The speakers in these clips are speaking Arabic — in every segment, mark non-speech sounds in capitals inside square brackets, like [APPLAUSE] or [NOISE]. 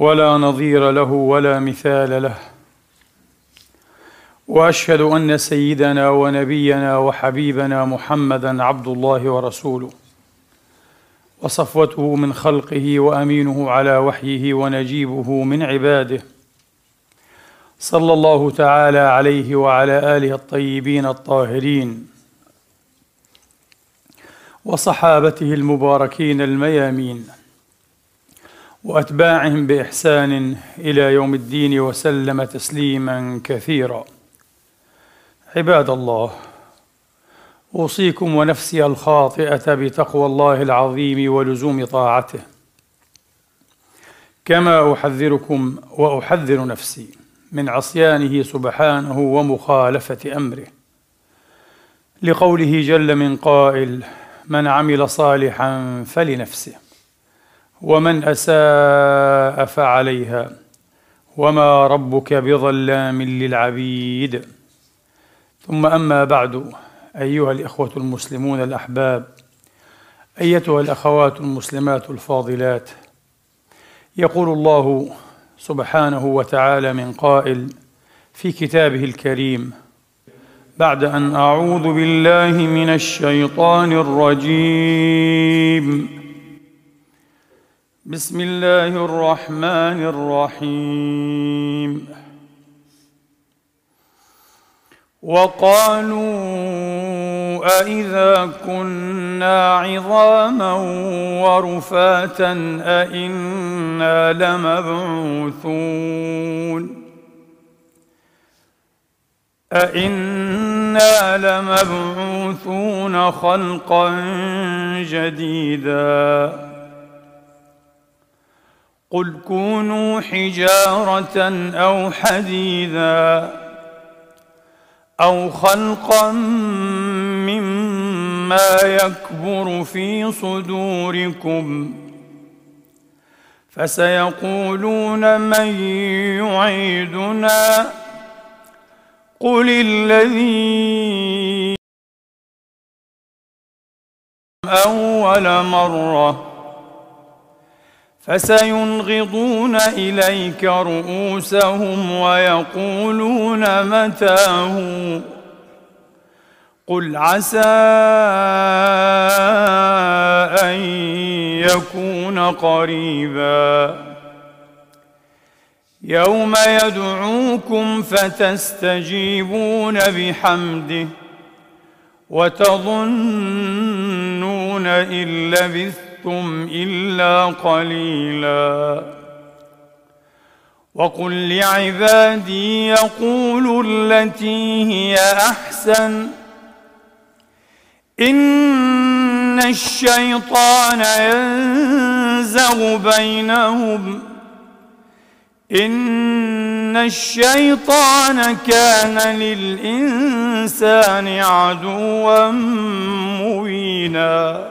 ولا نظير له ولا مثال له. وأشهد أن سيدنا ونبينا وحبيبنا محمدا عبد الله ورسوله. وصفوته من خلقه وأمينه على وحيه ونجيبه من عباده. صلى الله تعالى عليه وعلى آله الطيبين الطاهرين. وصحابته المباركين الميامين. وأتباعهم بإحسان إلى يوم الدين وسلم تسليما كثيرا. عباد الله أوصيكم ونفسي الخاطئة بتقوى الله العظيم ولزوم طاعته. كما أحذركم وأحذر نفسي من عصيانه سبحانه ومخالفة أمره. لقوله جل من قائل من عمل صالحا فلنفسه. ومن اساء فعليها. وما ربك بظلام للعبيد. ثم أما بعد أيها الإخوة المسلمون الأحباب أيتها الأخوات المسلمات الفاضلات يقول الله سبحانه وتعالى من قائل في كتابه الكريم بعد أن أعوذ بالله من الشيطان الرجيم. بسم الله الرحمن الرحيم. وقالوا أإذا كنا عظاما ورفاتا أإنا لمبعوثون. أإنا لمبعوثون خلقا جديدا. قل كونوا حجارة أو حديدا أو خلقا مما يكبر في صدوركم فسيقولون من يعيدنا قل الذي أول مرة فسينغضون إليك رؤوسهم ويقولون متاه. قل عسى أن يكون قريبا. يوم يدعوكم فتستجيبون بحمده وتظنون إن لبثتم إلا قليلا. وقل لعبادي يقولوا التي هي أحسن. إن الشيطان ينزغ بينهم. إن الشيطان كان للإنسان عدوا مبينا.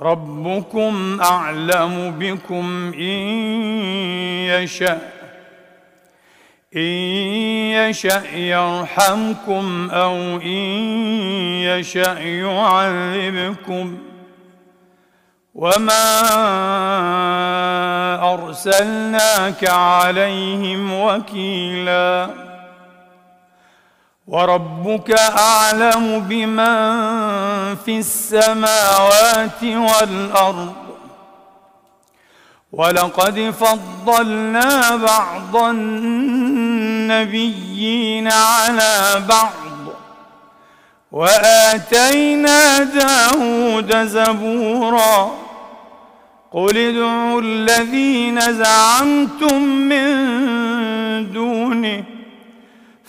ربكم أعلم بكم إن يشأ إن يشأ يرحمكم أو إن يشأ يعذبكم. وما أرسلناك عليهم وكيلا وربك أعلم بمن في السماوات والأرض. ولقد فضلنا بعض النبيين على بعض وآتينا داود زبورا. قل ادعوا الذين زعمتم من دونه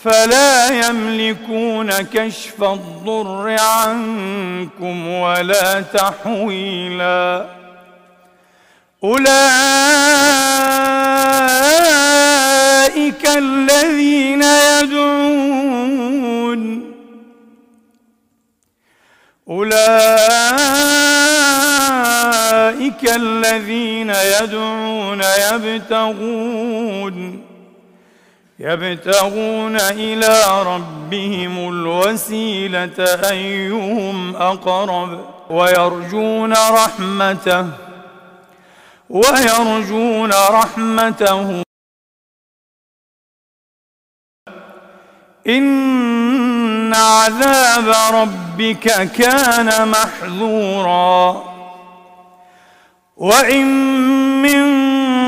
فلا يملكون كشف الضر عنكم ولا تحويلا. أولئك الذين يدعون. أولئك الذين يدعون يبتغون. يبتغون إلى ربهم الوسيلة أيهم أقرب ويرجون رحمته ويرجون رحمته. إن عذاب ربك كان محذورا. وإن من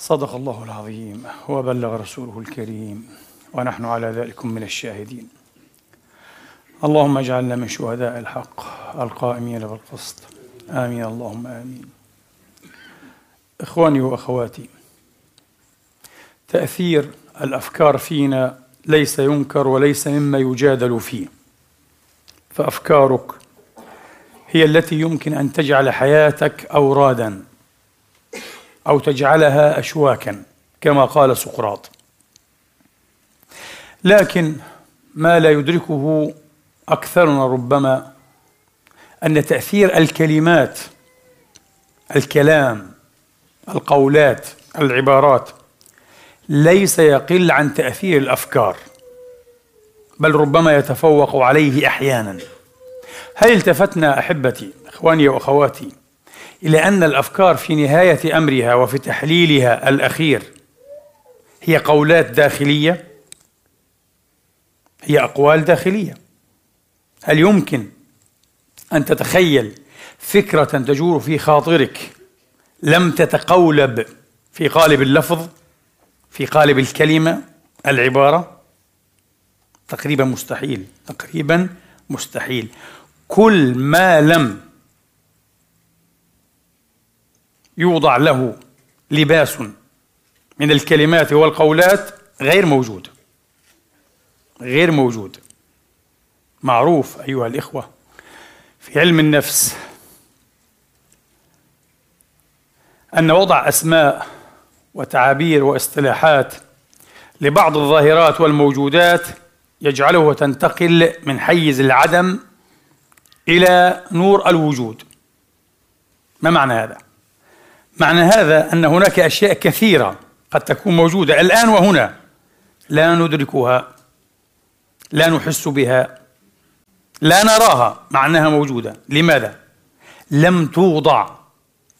صدق الله العظيم وبلغ رسوله الكريم ونحن على ذلك من الشاهدين. اللهم اجعلنا من شهداء الحق القائمين بالقسط. آمين. اللهم آمين. إخواني وأخواتي تأثير الأفكار فينا ليس ينكر وليس مما يجادل فيه. فأفكارك هي التي يمكن أن تجعل حياتك أورادا. أو تجعلها أشواكا كما قال سقراط. لكن ما لا يدركه أكثرنا ربما أن تأثير الكلمات الكلام القولات العبارات ليس يقل عن تأثير الأفكار بل ربما يتفوق عليه أحيانا. هل التفتنا أحبتي إخواني وأخواتي إلى أن الأفكار في نهاية أمرها وفي تحليلها الأخير هي قولات داخلية هي أقوال داخلية. هل يمكن أن تتخيل فكرة تجور في خاطرك لم تتقولب في قالب اللفظ في قالب الكلمة العبارة؟ تقريبا مستحيل تقريبا مستحيل. كل ما لم يوضع له لباس من الكلمات والقولات غير موجود. غير موجود. معروف أيها الإخوة في علم النفس أن وضع أسماء وتعابير واصطلاحات لبعض الظاهرات والموجودات يجعله تنتقل من حيز العدم إلى نور الوجود. ما معنى هذا؟ معنى هذا أن هناك أشياء كثيرة قد تكون موجودة الآن وهنا لا ندركها لا نحس بها لا نراها مع أنها موجودة. لماذا؟ لم توضع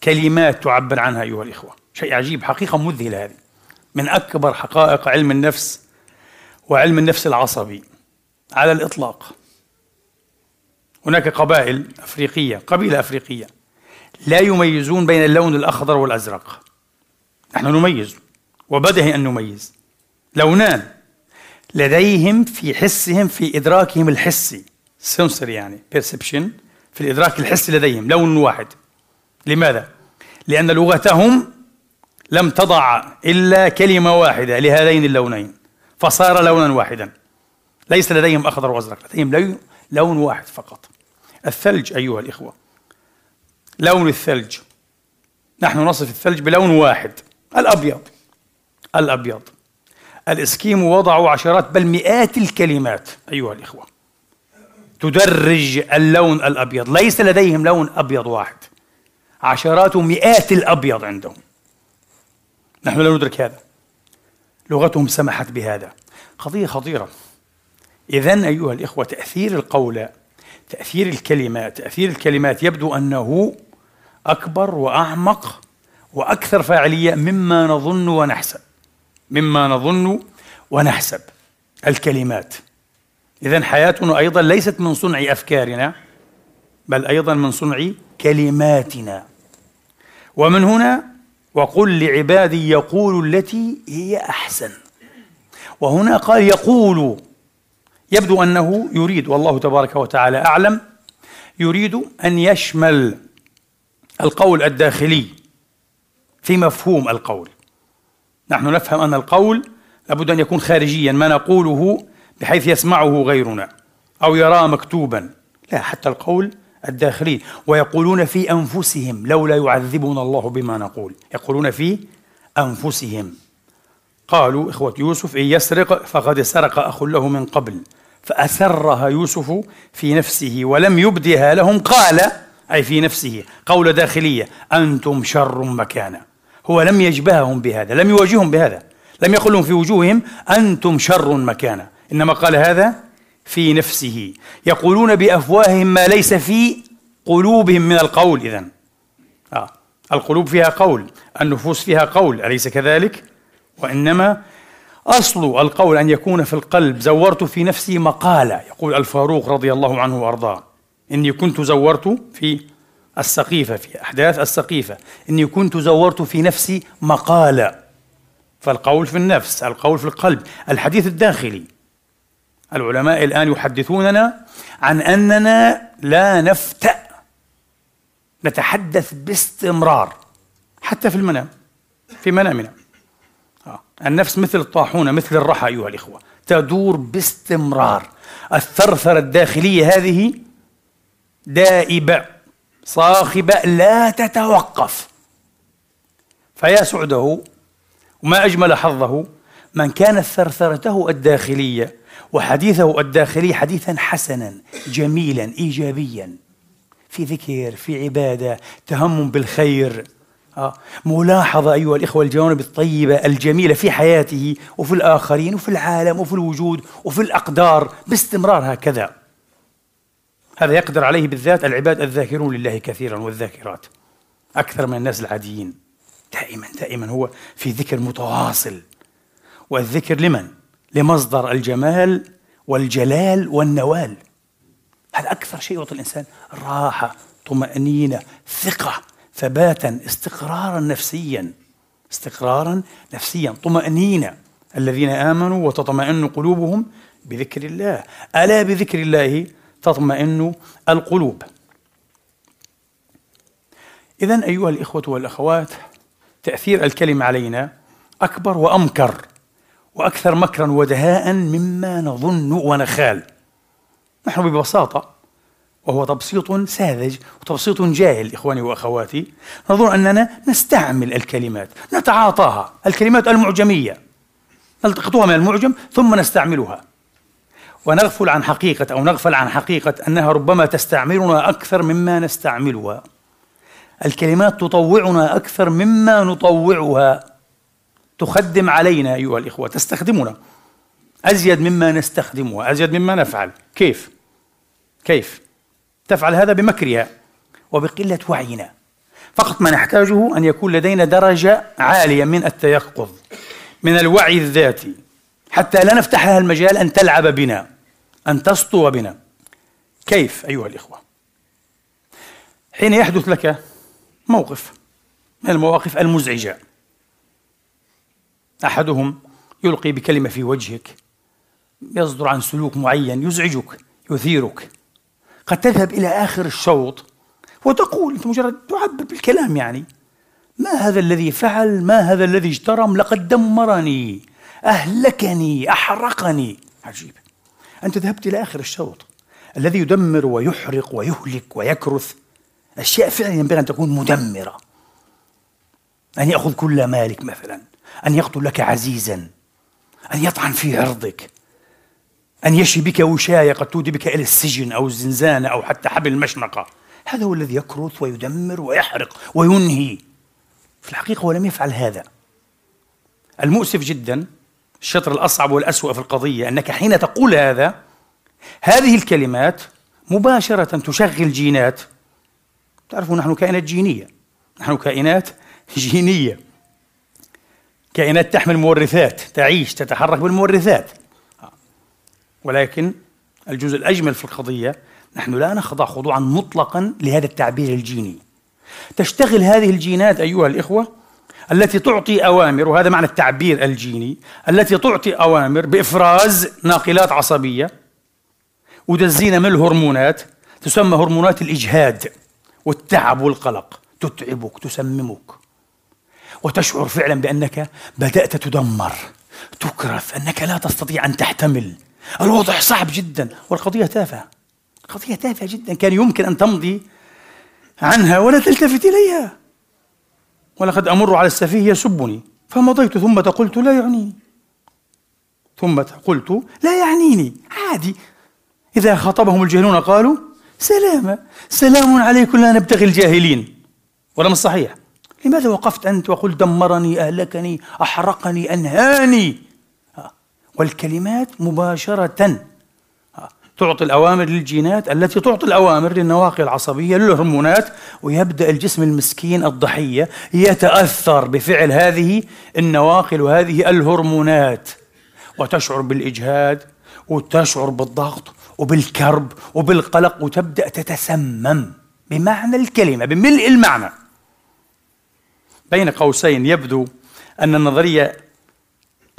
كلمات تعبر عنها أيها الإخوة. شيء عجيب حقيقة مذهلة هذه. من أكبر حقائق علم النفس وعلم النفس العصبي على الإطلاق. هناك قبائل أفريقية قبيلة أفريقية لا يميزون بين اللون الأخضر والأزرق. نحن نميز وبدهي أن نميز. لونان لديهم في حسهم في إدراكهم الحسي. سنسر يعني perception في الإدراك الحسي لديهم لون واحد. لماذا؟ لأن لغتهم لم تضع إلا كلمة واحدة لهذين اللونين فصار لونا واحدا. ليس لديهم أخضر وأزرق لديهم لون واحد فقط. الثلج أيها الإخوة لون الثلج. نحن نصف الثلج بلون واحد. الأبيض. الأبيض. الإسكيمو وضعوا عشرات بل مئات الكلمات. أيها الإخوة. تدرج اللون الأبيض. ليس لديهم لون أبيض واحد. عشرات مئات الأبيض عندهم. نحن لا ندرك هذا. لغتهم سمحت بهذا. قضية خطيرة إذا أيها الإخوة تأثير القول تأثير الكلمات. تأثير الكلمات يبدو أنه أكبر وأعمق وأكثر فاعلية مما نظن ونحسب. مما نظن ونحسب الكلمات. إذا حياتنا أيضا ليست من صنع أفكارنا بل أيضا من صنع كلماتنا. ومن هنا وقل لعبادي يقول التي هي أحسن. وهنا قال يقول يبدو أنه يريد والله تبارك وتعالى أعلم يريد أن يشمل القول الداخلي في مفهوم القول. نحن نفهم أن القول لابد أن يكون خارجيا ما نقوله بحيث يسمعه غيرنا أو يراه مكتوبا. لا حتى القول الداخلي. ويقولون في أنفسهم لولا يعذبنا الله بما نقول. يقولون في أنفسهم. قالوا إخوة يوسف إن يسرق فقد سرق أخ له من قبل. فأسرها يوسف في نفسه ولم يبدها لهم قال أي في نفسه قول داخلية أنتم شر مكانا هو لم يجبههم بهذا لم يواجههم بهذا لم يقل لهم في وجوههم أنتم شر مكانا إنما قال هذا في نفسه يقولون بأفواههم ما ليس في قلوبهم من القول إذن آه. القلوب فيها قول النفوس فيها قول أليس كذلك؟ وإنما أصل القول أن يكون في القلب زورت في نفسي مقالة يقول الفاروق رضي الله عنه وأرضاه. إني كنت زورت في السقيفة في أحداث السقيفة. إني كنت زورت في نفسي مقالة. فالقول في النفس القول في القلب. الحديث الداخلي. العلماء الآن يحدثوننا عن أننا لا نفتأ نتحدث باستمرار حتى في المنام في منامنا. النفس مثل الطاحونة مثل الرحى أيها الإخوة. تدور باستمرار. الثرثرة الداخلية هذه دائبة صاخبة لا تتوقف. فيا سعده وما أجمل حظه من كانت ثرثرته الداخلية وحديثه الداخلي حديثا حسنا جميلا إيجابيا. في ذكر في عبادة تهمم بالخير. آه. ملاحظة أيها الإخوة الجوانب الطيبة الجميلة في حياته وفي الآخرين وفي العالم وفي الوجود وفي الأقدار باستمرار هكذا. هذا يقدر عليه بالذات العباد الذاكرون لله كثيرا والذاكرات أكثر من الناس العاديين. دائما دائما هو في ذكر متواصل. والذكر لمن؟ لمصدر الجمال والجلال والنوال. هذا أكثر شيء يعطي الإنسان راحة طمأنينة ثقة؟ ثباتا استقرارا نفسيا. استقرارا نفسيا. طمأنينة. الذين آمنوا وتطمئن قلوبهم بذكر الله. ألا بذكر الله تطمئن القلوب. إذا أيها الإخوة والأخوات تأثير الكلمة علينا أكبر وأمكر وأكثر مكرا ودهاء مما نظن ونخال. نحن ببساطة وهو تبسيط ساذج وتبسيط جاهل إخواني وأخواتي. نظن أننا نستعمل الكلمات نتعاطاها الكلمات المعجمية. نلتقطها من المعجم ثم نستعملها. ونغفل عن حقيقة أو نغفل عن حقيقة أنها ربما تستعملنا أكثر مما نستعملها. الكلمات تطوعنا أكثر مما نطوعها. تخدم علينا أيها الإخوة تستخدمنا. أزيد مما نستخدمها أزيد مما نفعل. كيف؟ كيف؟ تفعل هذا بمكرها وبقلة وعينا. فقط ما نحتاجه أن يكون لدينا درجة عالية من التيقظ من الوعي الذاتي. حتى لا نفتح لها المجال أن تلعب بنا أن تسطو بنا. كيف أيها الإخوة؟ حين يحدث لك موقف من المواقف المزعجة أحدهم يلقي بكلمة في وجهك يصدر عن سلوك معين يزعجك يثيرك. قد تذهب إلى آخر الشوط وتقول أنت مجرد تعبر بالكلام يعني ما هذا الذي فعل؟ ما هذا الذي اجترم؟ لقد دمرني أهلكني أحرقني. عجيب. أنت ذهبت إلى آخر الشوط الذي يدمر ويحرق ويهلك ويكرث. أشياء فعلا ينبغي أن تكون مدمرة. أن يأخذ كل مالك مثلا أن يقتل لك عزيزا أن يطعن في عرضك. أن يشي بك وشاية قد تودي بك إلى السجن أو الزنزانة أو حتى حبل المشنقة. هذا هو الذي يكرث ويدمر ويحرق وينهي. في الحقيقة هو لم يفعل هذا. المؤسف جدا الشطر الأصعب والأسوأ في القضية أنك حين تقول هذا هذه الكلمات مباشرة تشغل جينات. تعرفوا نحن كائنات جينية. نحن كائنات جينية. كائنات تحمل مورثات تعيش تتحرك بالمورثات. ولكن الجزء الأجمل في القضية نحن لا نخضع خضوعا مطلقا لهذا التعبير الجيني. تشتغل هذه الجينات أيها الإخوة التي تعطي أوامر وهذا معنى التعبير الجيني التي تعطي أوامر بإفراز ناقلات عصبية ودزينة من الهرمونات تسمى هرمونات الإجهاد والتعب والقلق. تتعبك تسممك. وتشعر فعلا بأنك بدأت تدمر تكرف أنك لا تستطيع أن تحتمل. الوضع صعب جدا والقضية تافهة. قضية تافهة جدا. كان يمكن أن تمضي عنها ولا تلتفت إليها. ولقد أمر على السفيه يسبني. فمضيت ثم قلت لا يعنيني. ثم قلت لا يعنيني. عادي. إذا خاطبهم الجاهلون قالوا سلاما سلام عليكم لا نبتغي الجاهلين. ولم الصحيح. لماذا وقفت أنت وقلت دمرني أهلكني أحرقني أنهاني؟ والكلمات مباشرة. تعطي الأوامر للجينات التي تعطي الأوامر للنواقل العصبية للهرمونات ويبدأ الجسم المسكين الضحية يتأثر بفعل هذه النواقل وهذه الهرمونات. وتشعر بالإجهاد وتشعر بالضغط وبالكرب وبالقلق وتبدأ تتسمم بمعنى الكلمة بملء المعنى. بين قوسين يبدو أن النظرية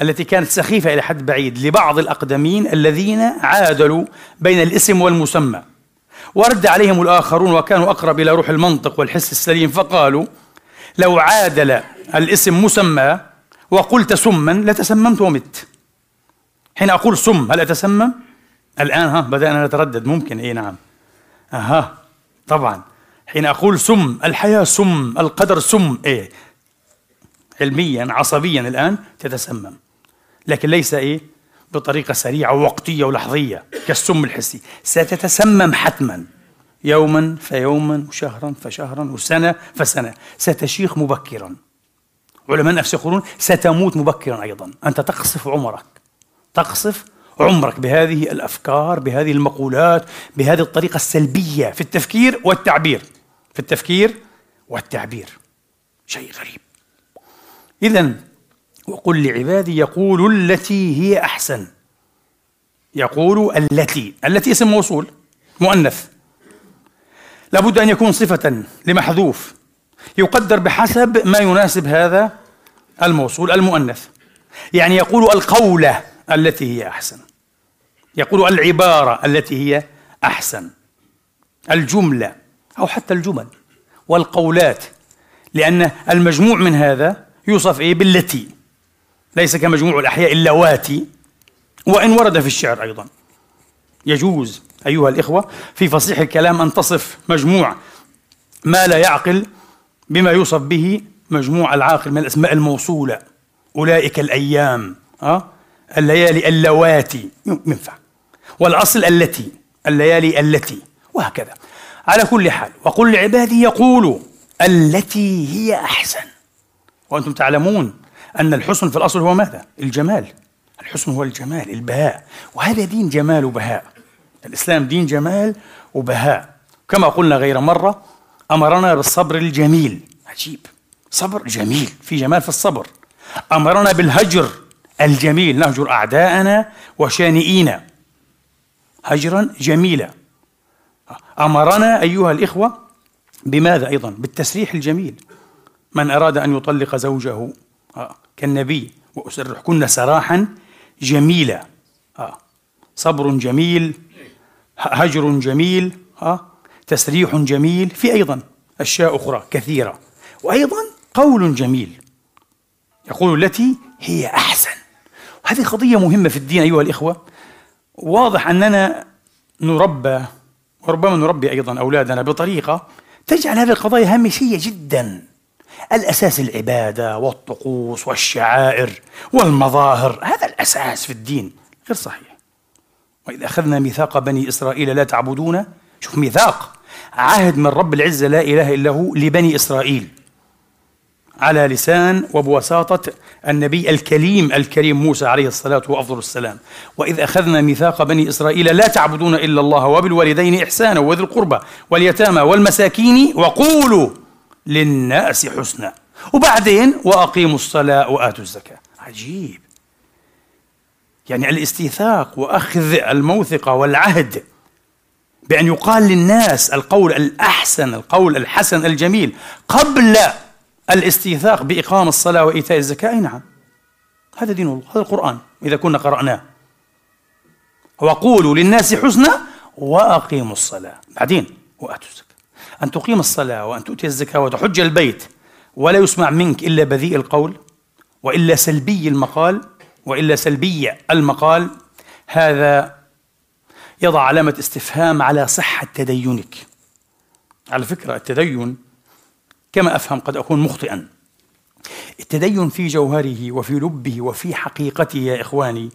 التي كانت سخيفة إلى حد بعيد لبعض الأقدمين الذين عادلوا بين الاسم والمسمى. ورد عليهم الآخرون وكانوا أقرب إلى روح المنطق والحس السليم فقالوا لو عادل الاسم مسمى وقلت سما لتسممت ومت. حين أقول سم هل أتسمم؟ الآن ها بدأنا نتردد. ممكن؟ إيه نعم. أها طبعا. حين أقول سم الحياة سم القدر سم إيه علميا عصبيا الآن تتسمم. لكن ليس إيه؟ بطريقة سريعة ووقتية ولحظية كالسم الحسي. ستتسمم حتما. يوما فيوما وشهرا فشهرا وسنة فسنة. ستشيخ مبكرا. علماء النفس يقولون ستموت مبكرا أيضا. أنت تقصف عمرك. تقصف عمرك بهذه الأفكار بهذه المقولات بهذه الطريقة السلبية في التفكير والتعبير. في التفكير والتعبير. شيء غريب. اذا وقل لعبادي يقولوا التي هي أحسن. يقول التي. التي اسم موصول مؤنث. لابد أن يكون صفة لمحذوف. يقدر بحسب ما يناسب هذا الموصول المؤنث. يعني يقول القوله التي هي أحسن. يقول العبارة التي هي أحسن. الجملة أو حتى الجمل والقولات لأن المجموع من هذا يوصف إيه؟ بالتي. ليس كمجموع الأحياء اللواتي وإن ورد في الشعر أيضا. يجوز أيها الإخوة في فصيح الكلام أن تصف مجموع ما لا يعقل بما يوصف به مجموع العاقل من الأسماء الموصولة أولئك الأيام أه؟ الليالي اللواتي ينفع. والأصل التي الليالي التي وهكذا. على كل حال وقل لعبادي يقولوا التي هي أحسن. وأنتم تعلمون أن الحسن في الأصل هو ماذا؟ الجمال. الحسن هو الجمال البهاء. وهذا دين جمال وبهاء. الإسلام دين جمال وبهاء. كما قلنا غير مرة أمرنا بالصبر الجميل. عجيب. صبر جميل. في جمال في الصبر. أمرنا بالهجر الجميل. نهجر أعداءنا وشانئينا هجرا جميلا. أمرنا أيها الإخوة بماذا أيضا؟ بالتسريح الجميل. من أراد أن يطلق زوجه آه، كالنبي. وأسرحكن سراحا جميلا. آه، صبر جميل هجر جميل آه، تسريح جميل في أيضا أشياء أخرى كثيرة. وأيضا قول جميل. يقول التي هي أحسن. هذه قضية مهمة في الدين أيها الإخوة. واضح أننا نربى وربما نربي أيضا أولادنا بطريقة تجعل هذه القضايا هامشية جدا. الأساس العبادة والطقوس والشعائر والمظاهر هذا الأساس في الدين غير صحيح. وإذا أخذنا ميثاق بني إسرائيل لا تعبدون شوف ميثاق. عهد من رب العزة لا إله إلا هو لبني إسرائيل. على لسان وبوساطة النبي الكليم الكريم موسى عليه الصلاة وأفضل السلام. وإذ أخذنا ميثاق بني إسرائيل لا تعبدون إلا الله وبالوالدين إحسانا وذي القربى واليتامى والمساكين وقولوا للناس حسنا. وبعدين وأقيموا الصلاة وآتوا الزكاة. عجيب. يعني الاستيثاق وأخذ الموثقة والعهد بأن يقال للناس القول الأحسن القول الحسن الجميل قبل الاستيثاق بإقام الصلاة وإيتاء الزكاة أي نعم. هذا دين الله هذا القرآن إذا كنا قرأناه. وقولوا للناس حسنا وأقيموا الصلاة. بعدين وآتوا الزكاة. أن تقيم الصلاة وأن تؤتي الزكاة وتحج البيت ولا يسمع منك إلا بذيء القول وإلا سلبي المقال وإلا سلبي المقال هذا يضع علامة استفهام على صحة تدينك. على فكرة التدين كما أفهم قد أكون مخطئا. التدين في جوهره وفي لبه وفي حقيقته يا إخواني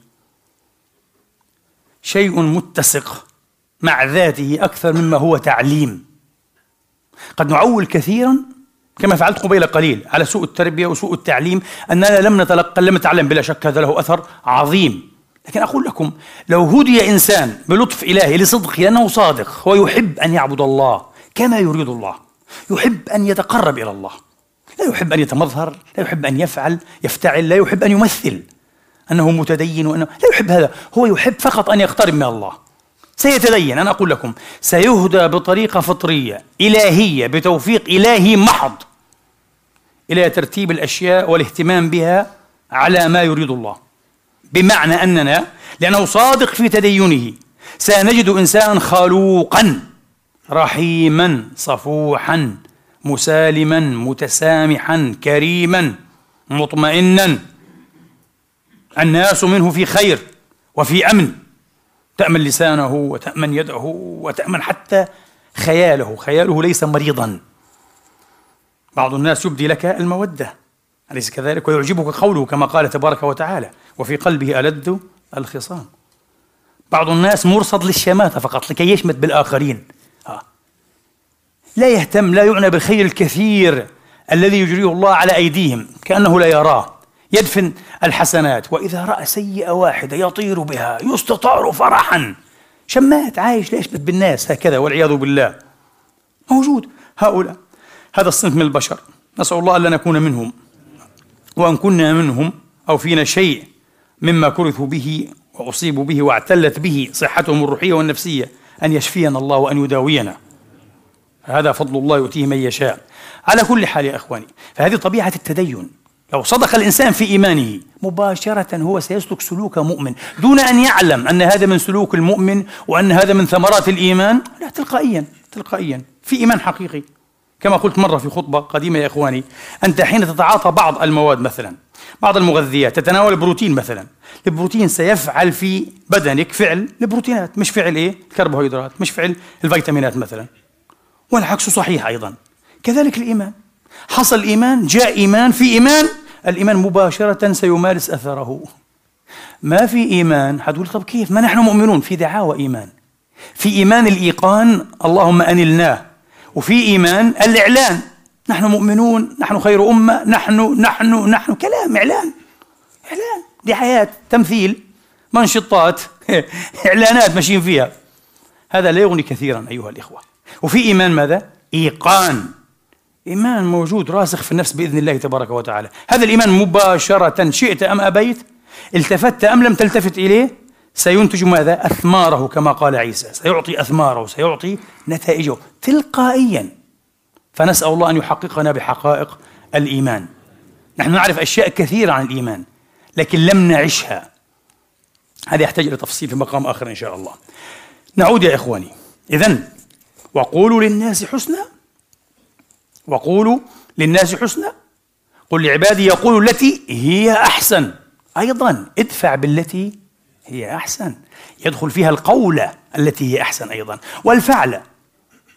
شيء متسق مع ذاته أكثر مما هو تعليم. قد نعول كثيرا كما فعلت قبيل قليل على سوء التربية وسوء التعليم أننا لم نتلقى لم نتعلم بلا شك هذا له أثر عظيم. لكن أقول لكم لو هدي إنسان بلطف إلهي لصدقه لأنه صادق هو يحب أن يعبد الله كما يريد الله يحب أن يتقرب إلى الله لا يحب أن يتمظهر لا يحب أن يفعل يفتعل لا يحب أن يمثل أنه متدين وأنه لا يحب هذا هو يحب فقط أن يقترب من الله. سيتدين أنا أقول لكم سيهدى بطريقة فطرية إلهية بتوفيق إلهي محض إلى ترتيب الأشياء والاهتمام بها على ما يريد الله. بمعنى أننا لأنه صادق في تدينه سنجد إنسانا خلوقا رحيما صفوحا مسالما متسامحا كريما مطمئنا. الناس منه في خير وفي أمن. تأمن لسانه وتأمن يده وتأمن حتى خياله. خياله ليس مريضا. بعض الناس يبدي لك المودة. أليس كذلك؟ ويعجبك قوله كما قال تبارك وتعالى وفي قلبه ألد الخصام. بعض الناس مرصد للشماتة فقط لكي يشمت بالآخرين. لا يهتم لا يعنى بالخير الكثير الذي يجريه الله على أيديهم كأنه لا يراه. يدفن الحسنات وإذا رأى سيئة واحدة يطير بها يستطار فرحا. شمات عايش لا يشبت بالناس هكذا والعياذ بالله. موجود. هؤلاء هذا الصنف من البشر. نسأل الله ألا نكون منهم وأن كنا منهم أو فينا شيء مما كرثوا به وأصيبوا به واعتلت به صحتهم الروحية والنفسية أن يشفينا الله وأن يداوينا. هذا فضل الله يؤتيه من يشاء. على كل حال يا إخواني فهذه طبيعة التدين. لو صدق الإنسان في إيمانه مباشرة هو سيسلك سلوك مؤمن. دون أن يعلم أن هذا من سلوك المؤمن وأن هذا من ثمرات الإيمان لا تلقائيا تلقائيا في إيمان حقيقي. كما قلت مرة في خطبة قديمة يا إخواني أنت حين تتعاطى بعض المواد مثلا بعض المغذيات تتناول البروتين مثلا البروتين سيفعل في بدنك فعل البروتينات مش فعل إيه؟ الكربوهيدرات مش فعل الفيتامينات مثلا. والعكس صحيح أيضا. كذلك الإيمان. حصل إيمان جاء إيمان في إيمان؟ الإيمان مباشرة سيمارس أثره. ما في إيمان؟ حتقول طب كيف؟ ما نحن مؤمنون في دعاوى إيمان. في إيمان الإيقان اللهم أنلناه. وفي إيمان الإعلان. نحن مؤمنون نحن خير أمة نحن نحن نحن. كلام إعلان. إعلان. دعايات تمثيل منشطات [LAUGHS] إعلانات ماشيين فيها. هذا لا يغني كثيرا أيها الإخوة. وفي إيمان ماذا؟ إيقان. إيمان موجود راسخ في النفس بإذن الله تبارك وتعالى. هذا الإيمان مباشرة شئت أم أبيت؟ التفت أم لم تلتفت إليه؟ سينتج ماذا؟ أثماره كما قال عيسى. سيعطي أثماره سيعطي نتائجه تلقائيا. فنسأل الله أن يحققنا بحقائق الإيمان. نحن نعرف أشياء كثيرة عن الإيمان لكن لم نعشها. هذا يحتاج إلى تفصيل في مقام آخر إن شاء الله. نعود يا إخواني. إذن وقولوا للناس حسنا. وقولوا للناس حسنا. قل لعبادي يقولوا التي هي أحسن. أيضا ادفع بالتي هي أحسن. يدخل فيها القول التي هي أحسن أيضا والفعل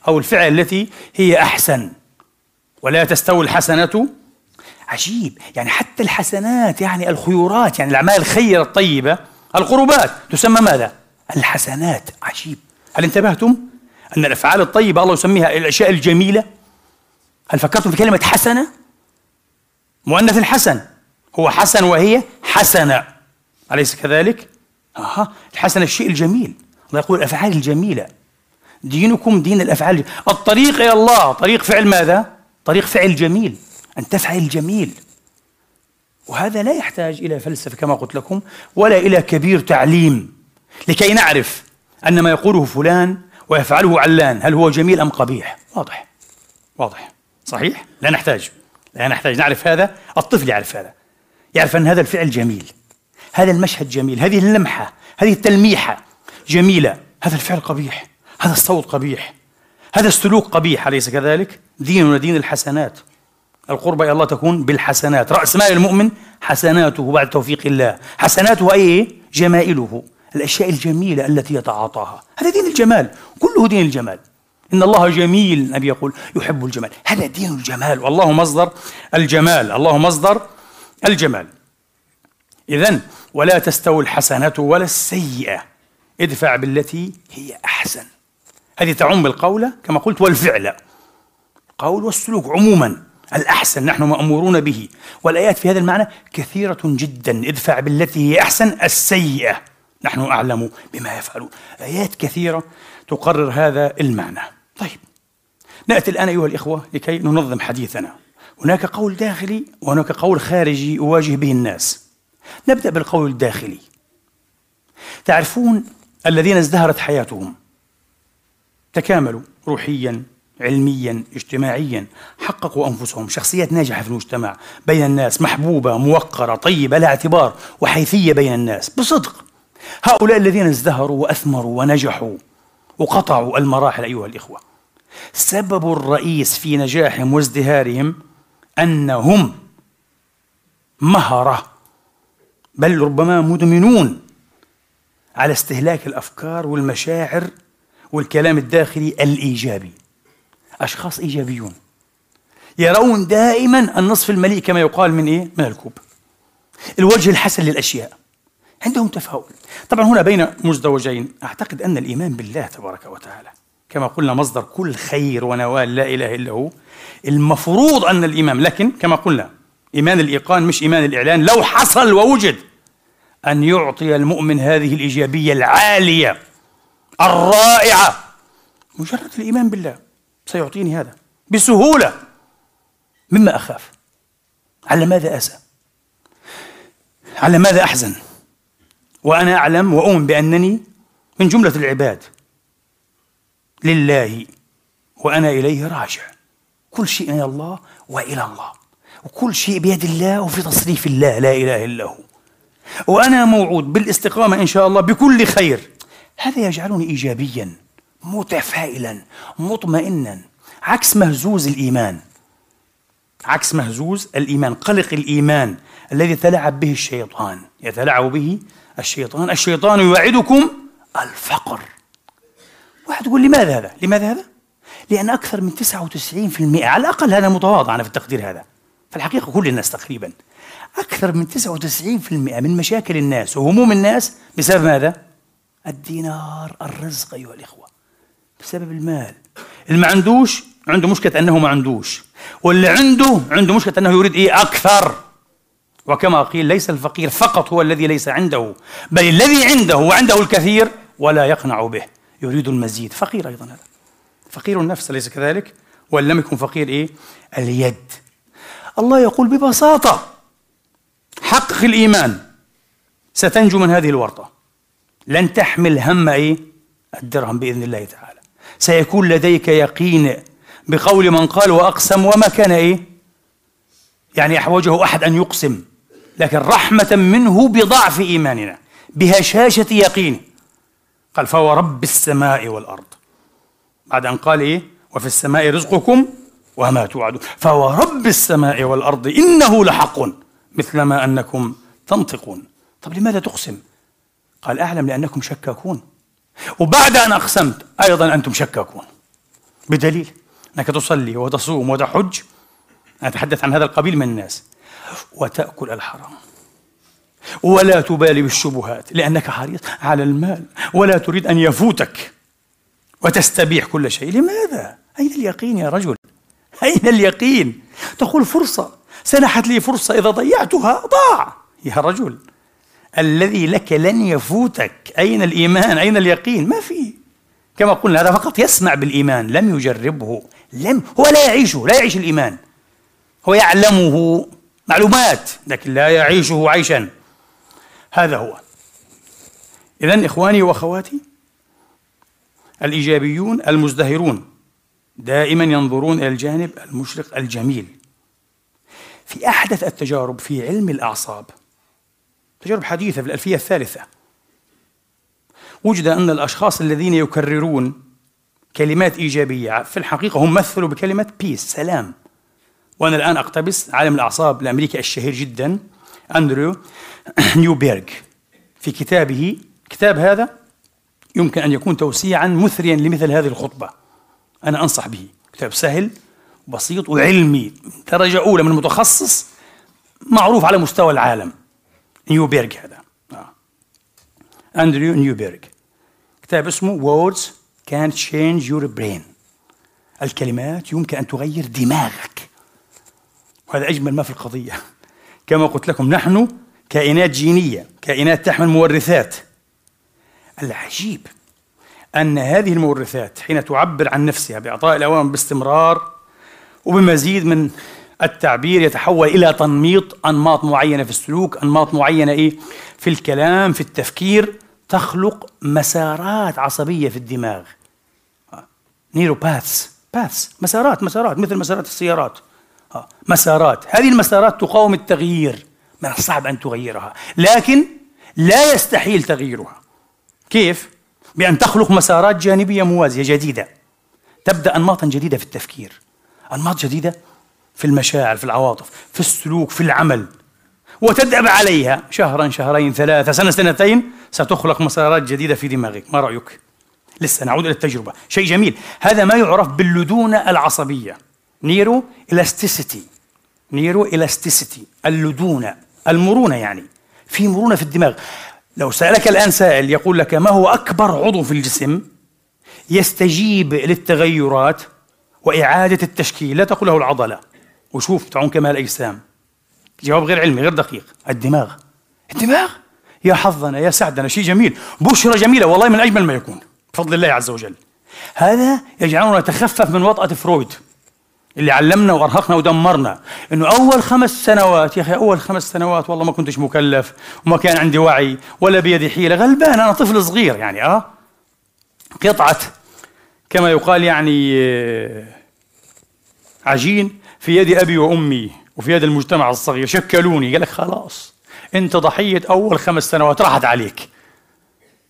أو الفعل التي هي أحسن. ولا تستوي الحسنة. عجيب. يعني حتى الحسنات يعني الخيورات يعني الأعمال الخيرة الطيبة القربات. تسمى ماذا؟ الحسنات. عجيب. هل انتبهتم؟ أن الأفعال الطيبة الله يسميها الأشياء الجميلة؟ هل فكرتم في كلمة حسنة؟ مؤنث الحسن. هو حسن وهي حسنة. أليس كذلك؟ أها. الحسن الشيء الجميل. الله يقول الأفعال الجميلة. دينكم دين الأفعال الطريق إلى الله. طريق فعل ماذا؟ طريق فعل جميل. أن تفعل الجميل وهذا لا يحتاج إلى فلسفة كما قلت لكم ولا إلى كبير تعليم. لكي نعرف أن ما يقوله فلان ويفعله علان هل هو جميل أم قبيح؟ واضح. واضح. صحيح؟ لا نحتاج. لا نحتاج. نعرف هذا؟ الطفل يعرف هذا. يعرف أن هذا الفعل جميل. هذا المشهد جميل. هذه اللمحة. هذه التلميحة. جميلة. هذا الفعل قبيح. هذا الصوت قبيح. هذا السلوك قبيح. أليس كذلك؟ ديننا دين الحسنات. القربة إلى الله تكون بالحسنات. رأس مال المؤمن حسناته بعد توفيق الله. حسناته أي جمائله. الأشياء الجميلة التي يتعاطاها. هذا دين الجمال. كله دين الجمال. إن الله جميل النبي يقول يحب الجمال. هذا دين الجمال والله مصدر الجمال الله مصدر الجمال. إذا ولا تستوي الحسنة ولا السيئة ادفع بالتي هي أحسن. هذه تعم القول كما قلت والفعل. القول والسلوك عموما الأحسن نحن مأمورون به. والآيات في هذا المعنى كثيرة جدا ادفع بالتي هي أحسن السيئة. نحن أعلم بما يفعلون. آيات كثيرة تقرر هذا المعنى. طيب نأتي الآن أيها الإخوة لكي ننظم حديثنا. هناك قول داخلي وهناك قول خارجي أواجه به الناس. نبدأ بالقول الداخلي. تعرفون الذين ازدهرت حياتهم تكاملوا روحيا علميا اجتماعيا حققوا أنفسهم شخصيات ناجحة في المجتمع بين الناس محبوبة موقرة طيبة لها اعتبار وحيثية بين الناس. بصدق هؤلاء الذين ازدهروا وأثمروا ونجحوا وقطعوا المراحل أيها الإخوة. السبب الرئيس في نجاحهم وازدهارهم أنهم مهره بل ربما مدمنون على استهلاك الأفكار والمشاعر والكلام الداخلي الإيجابي. أشخاص إيجابيون. يرون دائما النصف المليء كما يقال من إيه؟ من الكوب. الوجه الحسن للأشياء. عندهم تفاؤل. طبعا هنا بين مزدوجين أعتقد أن الإيمان بالله تبارك وتعالى كما قلنا مصدر كل خير ونوال لا إله إلا هو. المفروض أن الايمان لكن كما قلنا إيمان الإيقان مش إيمان الإعلان. لو حصل ووجد أن يعطي المؤمن هذه الإيجابية العالية الرائعة مجرد الإيمان بالله سيعطيني هذا بسهولة. مما أخاف. على ماذا اسى على ماذا أحزن؟ وأنا أعلم وأؤمن بأنني من جملة العباد لله وأنا إليه راجع. كل شيء من الله وإلى الله. وكل شيء بيد الله وفي تصريف الله لا إله إلا هو. وأنا موعود بالاستقامة إن شاء الله بكل خير. هذا يجعلني ايجابيا متفائلا مطمئنا. عكس مهزوز الإيمان. عكس مهزوز الإيمان. قلق الإيمان الذي يتلاعب به الشيطان. يتلاعب به الشيطان. الشيطان يوعدكم الفقر. واحد يقول لماذا هذا؟ لماذا هذا؟ لأن أكثر من 99% على الأقل هذا متواضع أنا في التقدير هذا. في الحقيقة كل الناس تقريبا. أكثر من 99% من مشاكل الناس وهموم الناس بسبب ماذا؟ الدينار الرزق أيها الإخوة. بسبب المال. اللي ما عندوش عنده مشكلة أنه ما عندوش. واللي عنده عنده مشكلة أنه يريد إيه؟ أكثر. وكما قيل ليس الفقير فقط هو الذي ليس عنده بل الذي عنده وعنده الكثير ولا يقنع به. يريد المزيد فقير أيضا هذا فقير النفس أليس كذلك؟ وإن لم يكن فقير إيه؟ اليد الله يقول ببساطة حقق الإيمان ستنجو من هذه الورطة لن تحمل هم إيه؟ الدرهم بإذن الله تعالى سيكون لديك يقين بقول من قال وأقسم وما كان إيه؟ يعني أحوجه أحد أن يقسم لكن رحمة منه بضعف إيماننا بهشاشة يقينه قال فورب السماء والأرض. بعد أن قال إيه؟ وفي السماء رزقكم وما توعدون. فورب السماء والأرض إنه لحق مثل ما أنكم تنطقون. طب لماذا تقسم؟ قال أعلم لأنكم شكاكون. وبعد أن أقسمت أيضا أنتم شكاكون. بدليل أنك تصلي وتصوم وتحج. أتحدث عن هذا القبيل من الناس. وتأكل الحرام. ولا تبالي بالشبهات لأنك حريص على المال ولا تريد أن يفوتك وتستبيح كل شيء. لماذا؟ أين اليقين يا رجل؟ أين اليقين؟ تقول فرصة سنحت لي فرصة إذا ضيعتها ضاع. يا رجل الذي لك لن يفوتك. أين الإيمان؟ أين اليقين؟ ما في. كما قلنا هذا فقط يسمع بالإيمان لم يجربه لم هو لا يعيشه لا يعيش الإيمان. هو يعلمه معلومات لكن لا يعيشه عيشا. هذا هو. إذا إخواني وأخواتي الإيجابيون المزدهرون دائما ينظرون إلى الجانب المشرق الجميل. في أحدث التجارب في علم الأعصاب تجارب حديثة في الألفية الثالثة وجد أن الأشخاص الذين يكررون كلمات إيجابية في الحقيقة هم مثلوا بكلمة بيس سلام وأنا الآن أقتبس عالم الأعصاب الأمريكي الشهير جدا. أندرو [CLEARS THROAT] نيوبيرغ. في كتابه كتاب هذا يمكن أن يكون توسيعا مثريا لمثل هذه الخطبة. أنا أنصح به. كتاب سهل بسيط وعلمي. درجة أولى من متخصص معروف على مستوى العالم. نيوبيرغ هذا. آه. أندريو نيوبيرغ. كتاب اسمه Words Can Change Your Brain. الكلمات يمكن أن تغير دماغك. وهذا أجمل ما في القضية. كما قلت لكم نحن كائنات جينية كائنات تحمل مورثات. العجيب أن هذه المورثات حين تعبر عن نفسها بإعطاء الأوامر باستمرار وبمزيد من التعبير يتحول إلى تنميط أنماط معينة في السلوك أنماط معينة إيه؟ في الكلام في التفكير. تخلق مسارات عصبية في الدماغ. نيروباثس باثس مسارات مسارات مثل مسارات السيارات. آه، مسارات. هذه المسارات تقاوم التغيير. من الصعب أن تغيرها. لكن لا يستحيل تغييرها. كيف؟ بأن تخلق مسارات جانبية موازية جديدة. تبدأ أنماطا جديدة في التفكير. أنماط جديدة في المشاعر في العواطف في السلوك في العمل. وتدأب عليها شهرا شهرين ثلاثة سنة سنتين ستخلق مسارات جديدة في دماغك. ما رأيك؟ لسه نعود إلى التجربة. شيء جميل. هذا ما يعرف باللدونة العصبية. neuroplasticity neuroplasticity اللدونة المرونة يعني. في مرونة في الدماغ. لو سألك الآن سائل يقول لك ما هو أكبر عضو في الجسم؟ يستجيب للتغيرات وإعادة التشكيل. لا تقول له العضلة. وشوف تعون كمال أجسام. جواب غير علمي غير دقيق. الدماغ. الدماغ؟ يا حظنا يا سعدنا شيء جميل. بشرى جميلة والله من أجمل ما يكون. بفضل الله عز وجل. هذا يجعلنا نتخفف من وطأة فرويد. اللي علمنا وأرهقنا ودمرنا. إنه أول خمس سنوات يا أخي أول خمس سنوات والله ما كنتش مكلف وما كان عندي وعي ولا بيدي حيلة. غلبان أنا طفل صغير يعني آه؟ قطعه كما يقال يعني آه، عجين في يد أبي وأمي وفي يد المجتمع الصغير. شكلوني. قال لك خلاص أنت ضحية أول خمس سنوات راحت عليك.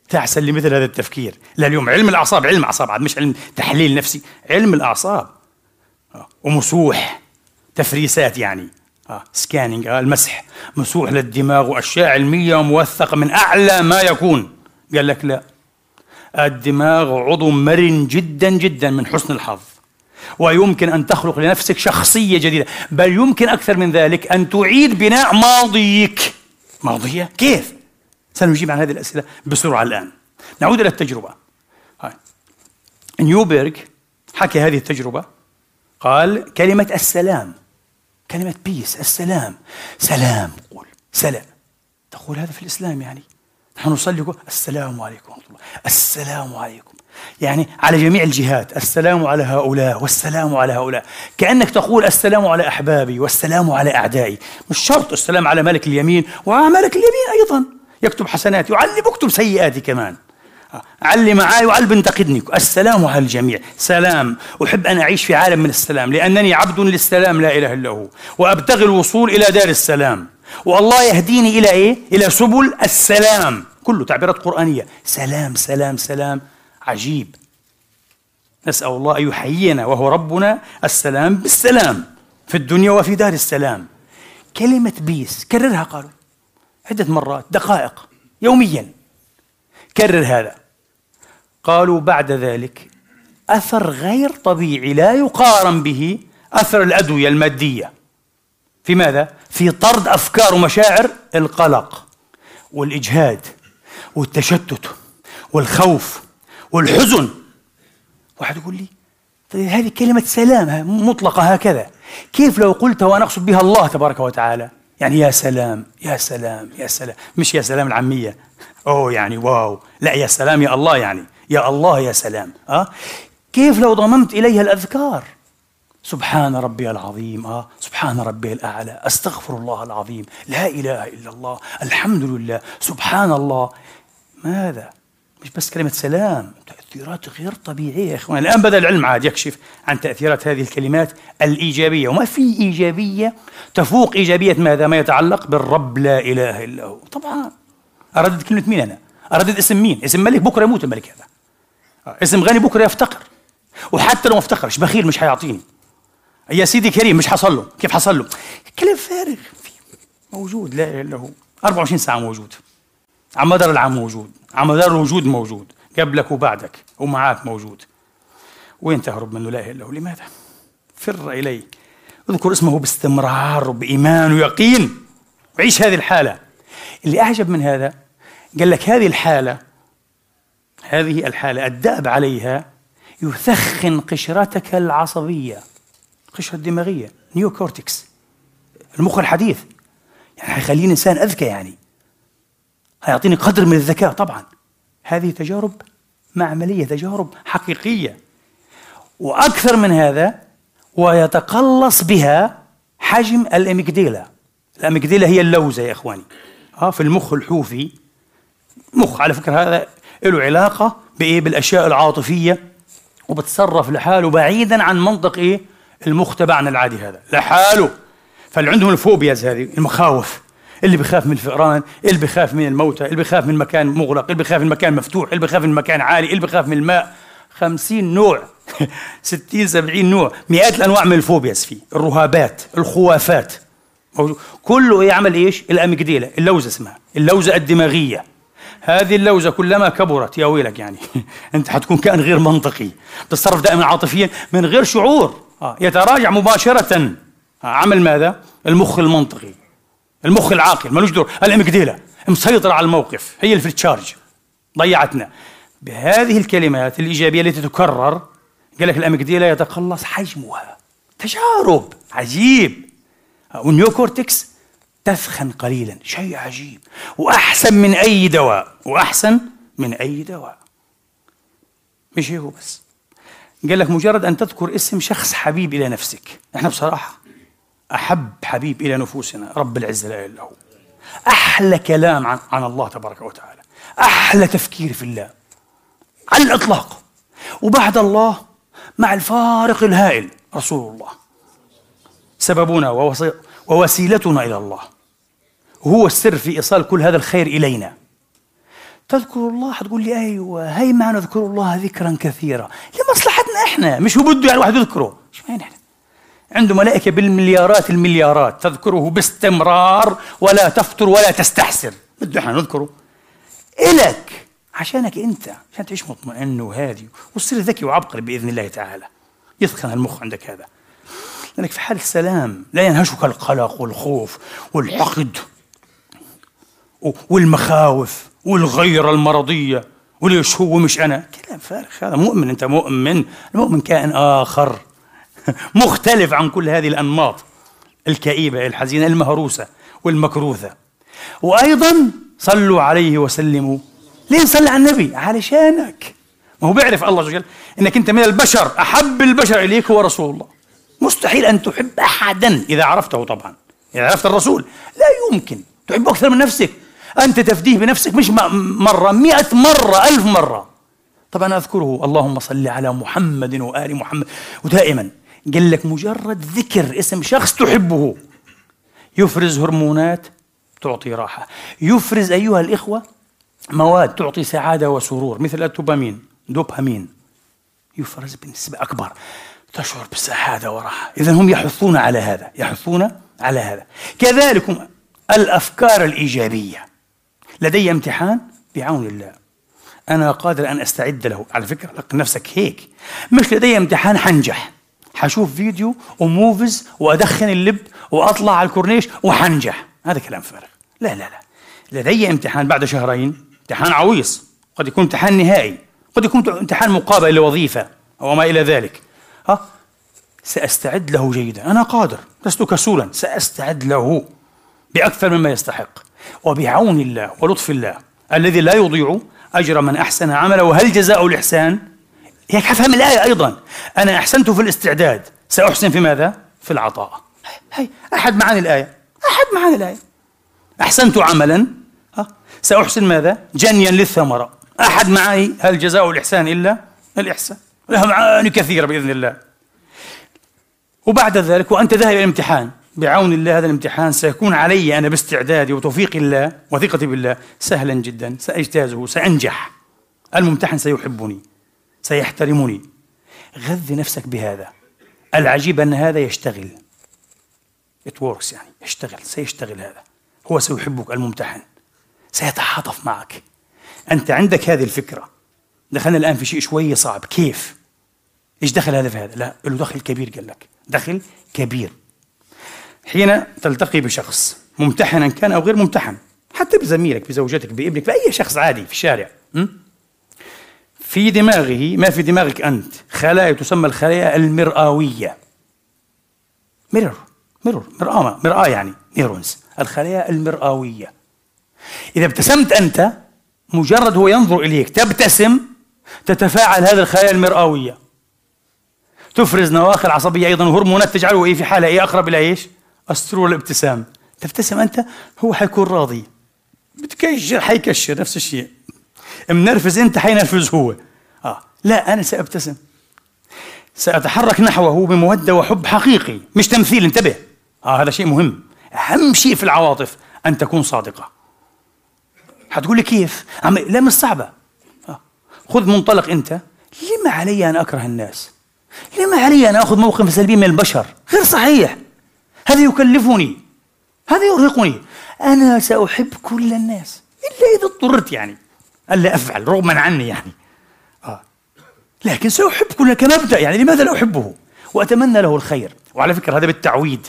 تعسل لمثل هذا التفكير. لا اليوم علم الأعصاب علم أعصاب عاد مش علم تحليل نفسي علم الأعصاب. ومسوح تفريسات يعني. آه. سكانينج آه المسح. مسوح للدماغ وأشياء علمية موثقه من أعلى ما يكون. قال لك لا. الدماغ عضو مرن جدا جدا من حسن الحظ. ويمكن أن تخلق لنفسك شخصية جديدة. بل يمكن أكثر من ذلك أن تعيد بناء ماضيك. ماضية؟ كيف؟ سنجيب عن هذه الأسئلة بسرعة الآن. نعود إلى التجربة. نيوبرغ حكى هذه التجربة. قال كلمة السلام كلمة بيس السلام. سلام قول سلام. تقول هذا في الإسلام يعني. نحن نصلي السلام عليكم ورحمة الله. السلام عليكم. يعني على جميع الجهات. السلام على هؤلاء والسلام على هؤلاء. كأنك تقول السلام على أحبابي والسلام على أعدائي. مش شرط السلام على ملك اليمين وعلى ملك اليمين أيضا. يكتب حسناتي وعلي بكتب سيئاتي كمان. علي معاي وعلي بنتقدني السلام على الجميع. سلام. أحب أن أعيش في عالم من السلام لأنني عبد للسلام لا إله إلا هو. وأبتغي الوصول إلى دار السلام. والله يهديني إلى إيه؟ إلى سبل السلام. كله تعبيرات قرآنية. سلام سلام سلام. عجيب. نسأل الله أن يحيينا وهو ربنا السلام بالسلام في الدنيا وفي دار السلام. كلمة بيس كررها قالوا عدة مرات دقائق يوميا. كرر هذا. قالوا بعد ذلك أثر غير طبيعي لا يقارن به أثر الأدوية المادية. في ماذا؟ في طرد أفكار ومشاعر القلق والإجهاد والتشتت والخوف والحزن. واحد يقول لي طيب هذه كلمة سلام مطلقة هكذا. كيف لو قلت وأنا أقصد بها الله تبارك وتعالى؟ يعني يا سلام يا سلام يا سلام. مش يا سلام العامية. أوه يعني واو. لا يا سلام يا الله يعني. يا الله يا سلام أه؟ كيف لو ضممت إليها الأذكار؟ سبحان ربي العظيم آه؟ سبحان ربي الأعلى أستغفر الله العظيم لا إله إلا الله الحمد لله سبحان الله. ماذا؟ مش بس كلمة سلام تأثيرات غير طبيعية يا إخوان. الآن بدأ العلم عاد يكشف عن تأثيرات هذه الكلمات الإيجابية. وما في إيجابية تفوق إيجابية ماذا؟ ما يتعلق بالرب لا إله إلا هو. طبعا. أردد كلمة مين أنا؟ أردد اسم مين؟ اسم ملك بكرة يموت الملك هذا. اسم غني بكرة يفتقر. وحتى لو ما افتقرش بخيل مش حيعطيني. يا سيدي كريم مش حصل له. كيف حصل له؟ كلام فارغ. موجود لا إله إلا هو. 24 ساعة موجود. على مدار العام موجود. على مدار الوجود موجود. قبلك وبعدك ومعاك موجود. وين تهرب منه؟ لا إله إلا هو. لماذا؟ فر اليه اذكر اسمه باستمرار وبإيمان ويقين. وعيش هذه الحالة. اللي أعجب من هذا قال لك هذه الحالة هذه الحالة الدأب عليها يثخن قشرتك العصبية القشرة الدماغية نيو كورتكس المخ الحديث. يعني حيخليني إنسان أذكى يعني. هيعطيني قدر من الذكاء طبعا. هذه تجارب معملية تجارب حقيقية. وأكثر من هذا ويتقلص بها حجم الأميجديلا الأميجديلا هي اللوزة يا إخواني. آه في المخ الحوفي. مخ على فكرة هذا له علاقة بإيه؟ بالأشياء العاطفية وبتصرف لحاله بعيدا عن منطق إيه؟ المخ تبعنا العادي هذا لحاله. فاللي عندهم الفوبياز هذه المخاوف اللي بخاف من الفئران اللي بخاف من الموتى اللي بخاف من مكان مغلق اللي بخاف من مكان مفتوح اللي بخاف من مكان عالي اللي بخاف من الماء. خمسين نوع [LAUGHS] ستين سبعين نوع مئات الأنواع من الفوبياز فيه. الرهابات الخوافات. كله يعمل إيش؟ الأميجديلا اللوزة اسمها اللوزة الدماغية. هذه اللوزة كلما كبرت يا ويلك يعني. [LAUGHS] أنت حتكون كائن غير منطقي. تتصرف دائما عاطفيا من غير شعور. آه يتراجع مباشرة. آه عمل ماذا؟ المخ المنطقي. المخ العاقل. ملوش دور. الاميجديلا مسيطرة على الموقف. هي اللي في ضيعتنا. بهذه الكلمات الإيجابية التي تكرر قال لك الاميجديلا يتقلص حجمها. تجارب. عجيب. آه، والنيو كورتكس تثخن قليلا. شيء عجيب. وأحسن من أي دواء. وأحسن من أي دواء. مش هيك بس. قال لك مجرد أن تذكر اسم شخص حبيب إلى نفسك. إحنا بصراحة أحب حبيب إلى نفوسنا. رب العزة لا إله إلا هو. أحلى كلام عن, عن الله تبارك وتعالى. أحلى تفكير في الله. على الإطلاق. وبعد الله مع الفارق الهائل رسول الله. سببنا ووسيلتنا إلى الله. هو السر في إيصال كل هذا الخير إلينا. تذكر الله حتقول لي أيوه هي ما نذكر الله ذكرا كثيرا. لمصلحتنا إحنا مش هو بده يعني واحد يذكره. إيش معنى إحنا؟ عنده ملائكة بالمليارات المليارات تذكره باستمرار ولا تفتر ولا تستحسر. بده إحنا نذكره. إلك عشانك أنت عشان تعيش مطمئن وهادي وتصير ذكي وعبقري بإذن الله تعالى. يثخن المخ عندك هذا. لأنك في حال سلام لا ينهشك القلق والخوف والحقد. والمخاوف والغيرة المرضية. وليش هو مش أنا؟ كلام فارغ هذا مؤمن أنت مؤمن. المؤمن كائن آخر. [LAUGHS] مختلف عن كل هذه الأنماط. الكئيبة الحزينة المهروسة والمكروثة. وأيضا صلوا عليه وسلموا. ليه نصلي على النبي؟ علشانك. ما هو بيعرف الله عز وجل إنك أنت من البشر أحب البشر إليك هو رسول الله. مستحيل أن تحب احدا إذا عرفته طبعا. إذا عرفت الرسول لا يمكن. تحبه أكثر من نفسك. أنت تفديه بنفسك مش مرة مئة مرة ألف مرة. طبعا أذكره اللهم صل على محمد وآل محمد. ودائما قال لك مجرد ذكر اسم شخص تحبه يفرز هرمونات تعطي راحة. يفرز أيها الإخوة مواد تعطي سعادة وسرور مثل الدوبامين دوبامين. يفرز بنسبة أكبر. تشعر بالسعادة وراحة. إذا هم يحثون على هذا يحثون على هذا. كذلك الأفكار الإيجابية. لدي امتحان بعون الله. أنا قادر أن أستعد له. على فكرة لك نفسك هيك. مش لدي امتحان حنجح. حشوف فيديو وموفز وأدخن اللب وأطلع على الكورنيش وحنجح. هذا كلام فارغ. لا لا لا. لدي امتحان بعد شهرين. امتحان عويص. قد يكون امتحان نهائي. قد يكون امتحان مقابل لوظيفة أو ما إلى ذلك. ها؟ سأستعد له جيدا. أنا قادر. لست كسولا. سأستعد له بأكثر مما يستحق. وبعون الله ولطف الله الذي لا يضيع أجر من أحسن عمله. وهل جزاء الإحسان؟ هيك حفهم الآية أيضا؟ أنا أحسنت في الاستعداد سأحسن في ماذا؟ في العطاء. هي أحد معاني الآية؟ أحد معاني الآية. أحسنت عملا سأحسن ماذا؟ جنيا للثمرة. أحد معاني هل جزاء الإحسان إلا؟ الإحسان. لها معاني كثيرة بإذن الله. وبعد ذلك وأنت ذاهب إلى الامتحان بعون الله هذا الامتحان سيكون علي أنا باستعدادي وتوفيق الله وثقتي بالله سهلا جدا سأجتازه سأنجح. الممتحن سيحبني سيحترمني. غذي نفسك بهذا. العجيب أن هذا يشتغل. It works يعني يشتغل سيشتغل هذا. هو سيحبك الممتحن. سيتعاطف معك. أنت عندك هذه الفكرة. دخلنا الآن في شيء شوية صعب. كيف؟ إيش دخل هذا في هذا؟ لا له دخل كبير قال لك. دخل كبير. حين تلتقي بشخص ممتحنا كان أو غير ممتحن حتى بزميلك بزوجتك بابنك بأي شخص عادي في الشارع في دماغه ما في دماغك أنت؟ خلايا تسمى الخلايا المرآوية. mirror mirror مرآة مرآة يعني neurons الخلايا المرآوية. إذا ابتسمت أنت مجرد هو ينظر إليك تبتسم تتفاعل هذه الخلايا المرآوية. تفرز نواقل عصبية أيضا وهرمونات تجعله إيه في حالة إيه أقرب إلى إيش؟ السرور والابتسام تبتسم أنت هو حيكون راضي. بتكشر حيكشر نفس الشيء. منرفز أنت حينرفز هو. آه. لا أنا سأبتسم. سأتحرك نحوه بمودة وحب حقيقي مش تمثيل. انتبه. آه هذا شيء مهم. أهم شيء في العواطف أن تكون صادقة. حتقول لي كيف؟ عم لا مش صعبة. آه. خذ منطلق أنت. لما علي أن أكره الناس؟ لما علي أن أخذ موقف سلبي من البشر؟ غير صحيح. هذا يكلفني هذا يرهقني. أنا سأحب كل الناس إلا إذا اضطررت يعني. ألا أفعل رغما عني يعني. آه. لكن سأحب كل كمبدأ يعني. لماذا لا أحبه؟ وأتمنى له الخير. وعلى فكرة هذا بالتعويد.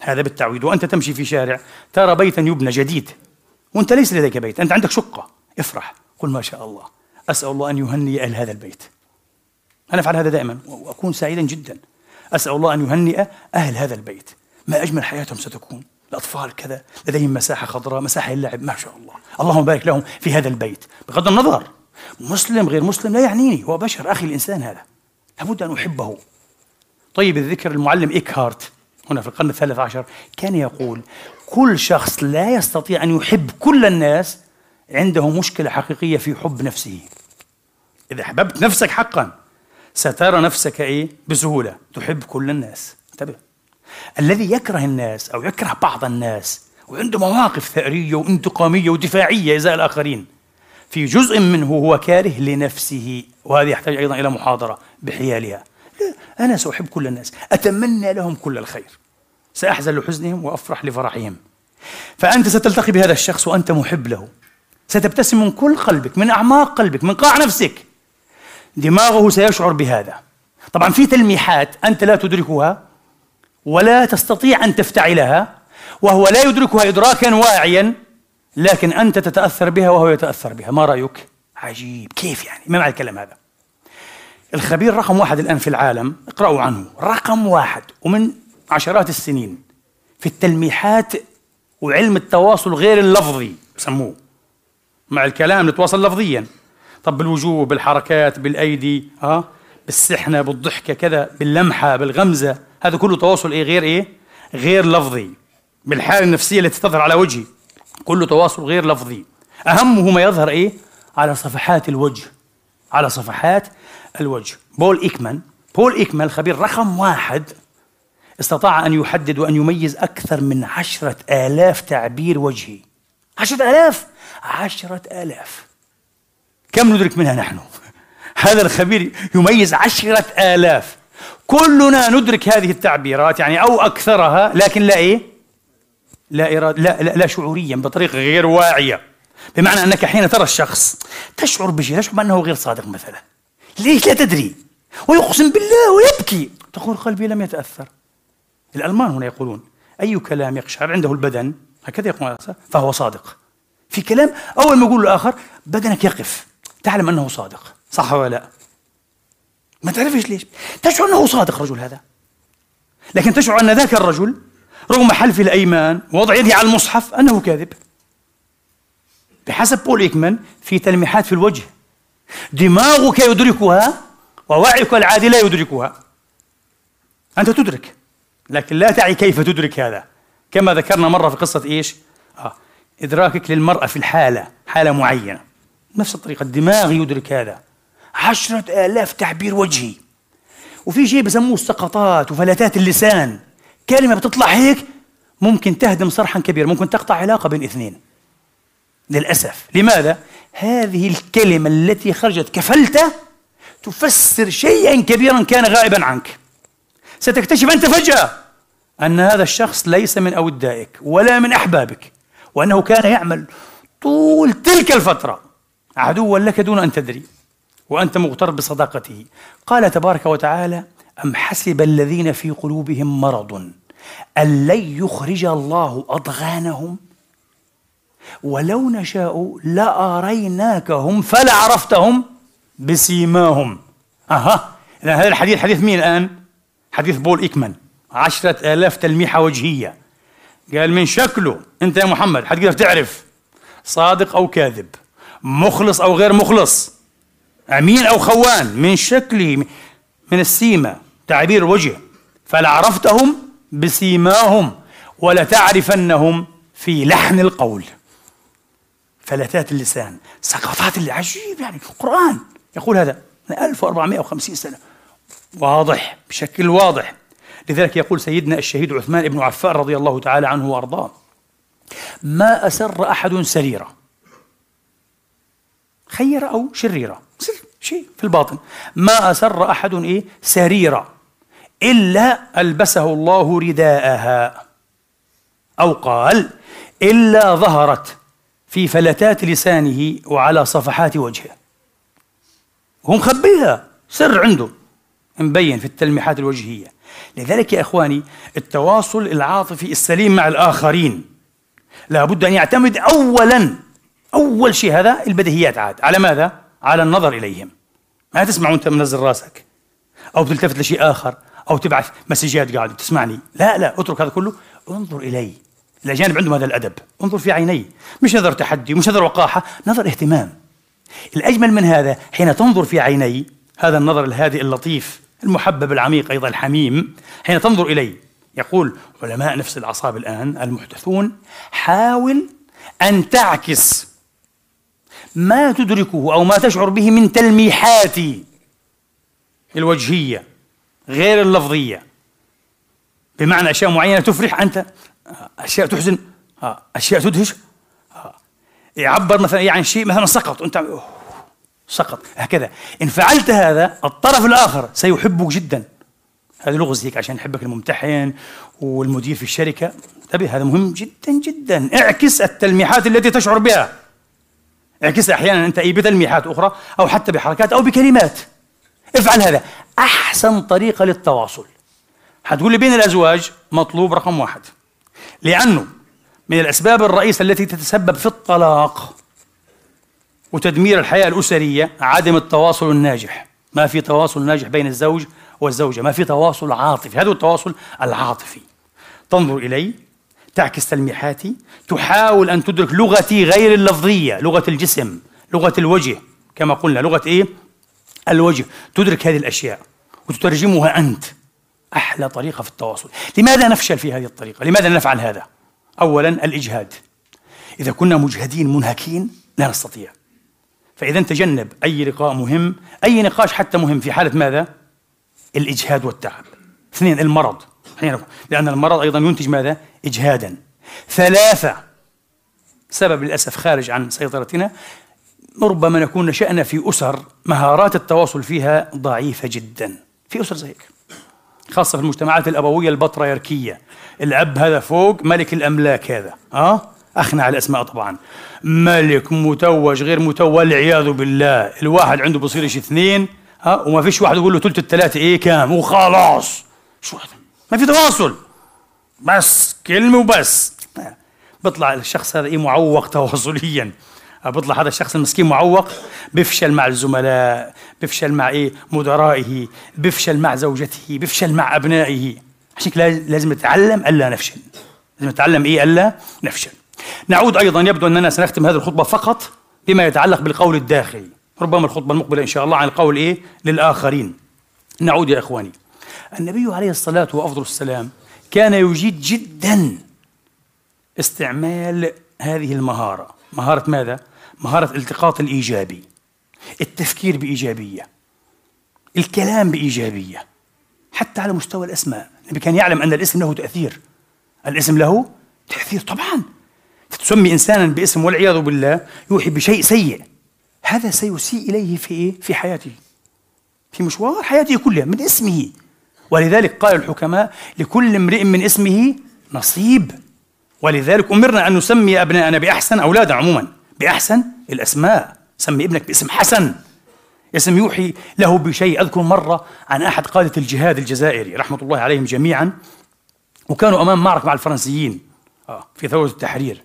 هذا بالتعويد. وأنت تمشي في شارع ترى بيتا يبنى جديد. وأنت ليس لديك بيت أنت عندك شقة. افرح. قل ما شاء الله. أسأل الله أن يهني أهل هذا البيت. أنا أفعل هذا دائما وأكون سعيدا جدا. أسأل الله أن يهنئ أهل هذا البيت. ما أجمل حياتهم ستكون. الأطفال كذا لديهم مساحة خضراء مساحة للعب. ما شاء الله. اللهم بارك لهم في هذا البيت. بغض النظر مسلم غير مسلم لا يعنيني. هو بشر. أخي الإنسان هذا. لابد أن أحبه. طيب الذكر المعلم إيكهارت هنا في القرن الثالث عشر كان يقول كل شخص لا يستطيع أن يحب كل الناس عنده مشكلة حقيقية في حب نفسه. إذا أحببت نفسك حقا. سترى نفسك إيه؟ بسهولة. تحب كل الناس. انتبه. الذي يكره الناس أو يكره بعض الناس وعنده مواقف ثأرية وانتقامية ودفاعية إزاء الآخرين في جزء منه هو كاره لنفسه وهذا يحتاج أيضا إلى محاضرة بحيالها. لا أنا سأحب كل الناس. أتمنى لهم كل الخير. سأحزن لحزنهم وأفرح لفرحهم. فأنت ستلتقي بهذا الشخص وأنت محب له. ستبتسم من كل قلبك من أعماق قلبك من قاع نفسك. دماغه سيشعر بهذا طبعا في تلميحات أنت لا تدركها ولا تستطيع أن تفتعلها وهو لا يدركها إدراكا واعيا لكن أنت تتأثر بها وهو يتأثر بها ما رأيك؟ عجيب كيف يعني؟ ما معنى الكلام هذا؟ الخبير رقم واحد الآن في العالم اقرأوا عنه رقم واحد ومن عشرات السنين في التلميحات وعلم التواصل غير اللفظي بسموه مع الكلام نتواصل لفظيا طب بالوجوه بالحركات بالأيدي ها بالسحنة بالضحكة كذا باللمحة بالغمزة هذا كله تواصل إيه؟ غير إيه؟ غير لفظي. بالحالة النفسية التي تظهر على وجهي كله تواصل غير لفظي. اهمه ما يظهر إيه؟ على صفحات الوجه على صفحات الوجه. بول إيكمان بول إيكمان الخبير رقم واحد استطاع أن يحدد وأن يميز أكثر من عشرة آلاف تعبير وجهي. عشرة آلاف! عشرة آلاف! كم ندرك منها نحن؟ هذا الخبير يميز عشرة آلاف. كلنا ندرك هذه التعبيرات يعني أو أكثرها لكن لا إيه؟ لا إرادة لا, لا, لا شعوريا بطريقة غير واعية. بمعنى أنك حين ترى الشخص تشعر بشيء تشعر بأنه غير صادق مثلا. ليش؟ لا تدري. ويقسم بالله ويبكي. تقول قلبي لم يتأثر. الألمان هنا يقولون أي كلام يقشعر عنده البدن؟ هكذا يقول فهو صادق. في كلام أول ما يقول الآخر بدنك يقف. تعلم أنه صادق صح ولا لا؟ ما تعرفش ليش؟ تشعر أنه صادق الرجل هذا. لكن تشعر أن ذاك الرجل رغم حلف الأيمان ووضع يده على المصحف أنه كاذب. بحسب بول إيكمان في تلميحات في الوجه دماغك يدركها ووعيك العادي لا يدركها. أنت تدرك لكن لا تعي كيف تدرك هذا. كما ذكرنا مرة في قصة إيش؟ آه. إدراكك للمرأة في الحالة حالة معينة. نفس الطريقة. الدماغ يدرك هذا. عشرة آلاف تعبير وجهي. وفي شيء بسموه السقطات وفلتات اللسان. كلمة بتطلع هيك ممكن تهدم صرحا كبيرا ممكن تقطع علاقة بين اثنين. للأسف. لماذا؟ هذه الكلمة التي خرجت كفلتة تفسر شيئا كبيرا كان غائبا عنك. ستكتشف أنت فجأة أن هذا الشخص ليس من أودائك ولا من أحبابك وأنه كان يعمل طول تلك الفترة. عدوا لك دون أن تدري وأنت مغتر بصداقته. قال تبارك وتعالى أم حسب الذين في قلوبهم مرض أن لن يخرج الله أضغانهم؟ ولو نشاء لأريناكهم فلعرفتهم بسيماهم. أها إذا هذا الحديث حديث مين الآن؟ حديث بول إيكمان عشرة آلاف تلميحة وجهية. قال من شكله أنت يا محمد حتقدر تعرف صادق أو كاذب. مخلص أو غير مخلص أمين أو خوان من شكله من السيمة تعبير الوجه. فلعرفتهم بسيماهم ولتعرفنهم في لحن القول. فلتات اللسان سقطات اللي عجيب يعني القرآن يقول هذا من 1450 سنة. واضح بشكل واضح. لذلك يقول سيدنا الشهيد عثمان بن عفان رضي الله تعالى عنه وأرضاه ما أسر أحد سريرة خير أو شريرة. سر شيء في الباطن. ما أسر أحد إيه؟ سريرة. إلا ألبسه الله رداءها. أو قال إلا ظهرت في فلتات لسانه وعلى صفحات وجهه. هو مخبيها. سر عنده. مبين في التلميحات الوجهية. لذلك يا إخواني التواصل العاطفي السليم مع الآخرين. لابد أن يعتمد اولا أول شيء هذا البديهيات عاد. على ماذا؟ على النظر إليهم. ما تسمع وانت منزل راسك. أو بتلتفت لشيء آخر. أو تبعث مسجات قاعد. تسمعني. لا لا اترك هذا كله. انظر إلي. الأجانب عندهم هذا الأدب. انظر في عيني. مش نظر تحدي مش نظر وقاحة نظر اهتمام. الأجمل من هذا حين تنظر في عيني هذا النظر الهادئ اللطيف المحبب العميق أيضا الحميم حين تنظر إليه يقول علماء نفس الأعصاب الآن المحدثون حاول أن تعكس ما تدركه أو ما تشعر به من تلميحات الوجهية غير اللفظية. بمعنى أشياء معينة تفرح أنت أشياء تحزن أشياء تدهش يعبر مثلا عن يعني شيء مثلا سقط أنت سقط. هكذا. إن فعلت هذا الطرف الآخر سيحبك جدا. هذه لغز هيك عشان يحبك الممتحن والمدير في الشركة. انتبه هذا مهم جدا جدا. اعكس التلميحات التي تشعر بها. اعكس أحيانا أنت أي بتلميحات أخرى أو حتى بحركات أو بكلمات. افعل هذا. أحسن طريقة للتواصل. حتقول لي بين الأزواج مطلوب رقم واحد. لأنه من الأسباب الرئيسة التي تتسبب في الطلاق وتدمير الحياة الأسرية عدم التواصل الناجح. ما في تواصل ناجح بين الزوج والزوجة. ما في تواصل عاطفي. هذا التواصل العاطفي. تنظر إلي تعكس تلميحاتي تحاول أن تدرك لغتي غير اللفظية لغة الجسم لغة الوجه كما قلنا لغة إيه؟ الوجه تدرك هذه الأشياء وتترجمها أنت أحلى طريقة في التواصل لماذا نفشل في هذه الطريقة؟ لماذا نفعل هذا؟ أولا الإجهاد إذا كنا مجهدين منهكين لا نستطيع فإذا تجنب أي لقاء مهم أي نقاش حتى مهم في حالة ماذا؟ الإجهاد والتعب اثنين المرض لأن المرض أيضا ينتج ماذا؟ إجهادا. ثلاثة سبب للأسف خارج عن سيطرتنا. ربما نكون نشأنا في أسر مهارات التواصل فيها ضعيفة جدا. في أسر زي هيك. خاصة في المجتمعات الأبوية البطريركية. الأب هذا فوق ملك الأملاك هذا. أه؟ أخنع الأسماء طبعا. ملك متوج غير متوج والعياذ بالله. الواحد عنده بصير شيء اثنين. ها وما فيش واحد يقول له ثلث الثلاثة. إيه كام؟ وخلاص. شو هذا؟ ما في تواصل. بس كلمة وبس. بيطلع الشخص هذا إيه معوق تواصليا. بيطلع هذا الشخص المسكين معوق بيفشل مع الزملاء بفشل مع إيه؟ مدرائه بفشل مع زوجته بفشل مع أبنائه. عشان لازم نتعلم ألا نفشل. لازم نتعلم إيه؟ ألا نفشل. نعود أيضا يبدو أننا سنختم هذه الخطبة فقط بما يتعلق بالقول الداخلي. ربما الخطبة المقبلة إن شاء الله عن القول إيه؟ للآخرين. نعود يا إخواني. النبي عليه الصلاة وأفضل السلام كان يجيد جدا استعمال هذه المهارة. مهارة ماذا؟ مهارة التقاط الإيجابي التفكير بإيجابية الكلام بإيجابية حتى على مستوى الأسماء. النبي كان يعلم أن الاسم له تأثير. الاسم له تأثير طبعا. تسمي إنسانا باسم والعياذ بالله يوحي بشيء سيء. هذا سيسيء إليه في إيه؟ في حياته. في مشوار حياته كلها من اسمه. ولذلك قال الحكماء لكل امرئ من اسمه نصيب. ولذلك أمرنا أن نسمي أبناءنا بأحسن أولادنا عموما بأحسن الأسماء. سمي ابنك باسم حسن. اسم يوحي له بشيء. أذكر مرة عن أحد قادة الجهاد الجزائري رحمة الله عليهم جميعا وكانوا أمام معركة مع الفرنسيين آه في ثورة التحرير.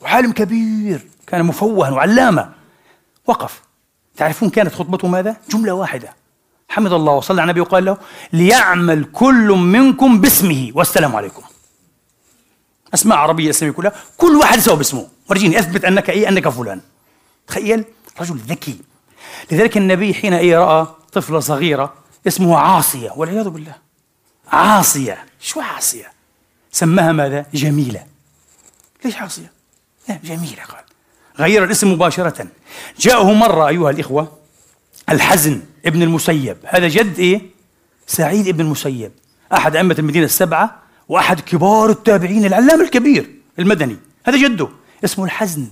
وعالم كبير كان مفوها وعلامة. وقف. تعرفون كانت خطبته ماذا؟ جملة واحدة. حمد الله وصلى على النبي وقال له ليعمل كل منكم باسمه. والسلام عليكم. أسماء عربية اسميه كلها كل واحد يسوي باسمه. ورجيني أثبت أنك إيه؟ أنك فلان. تخيل رجل ذكي. لذلك النبي حين إيه رأى طفلة صغيرة اسمه عاصية والعياذ بالله. عاصية شو عاصية؟ سماها ماذا؟ جميلة. ليش عاصية؟ لا جميلة قال. غير الاسم مباشرة. جاءه مرة أيها الإخوة الحزن. ابن المسيب. هذا جد إيه؟ سعيد ابن المسيب. أحد أئمة المدينة السبعة وأحد كبار التابعين العلام الكبير المدني. هذا جده. اسمه الحزن.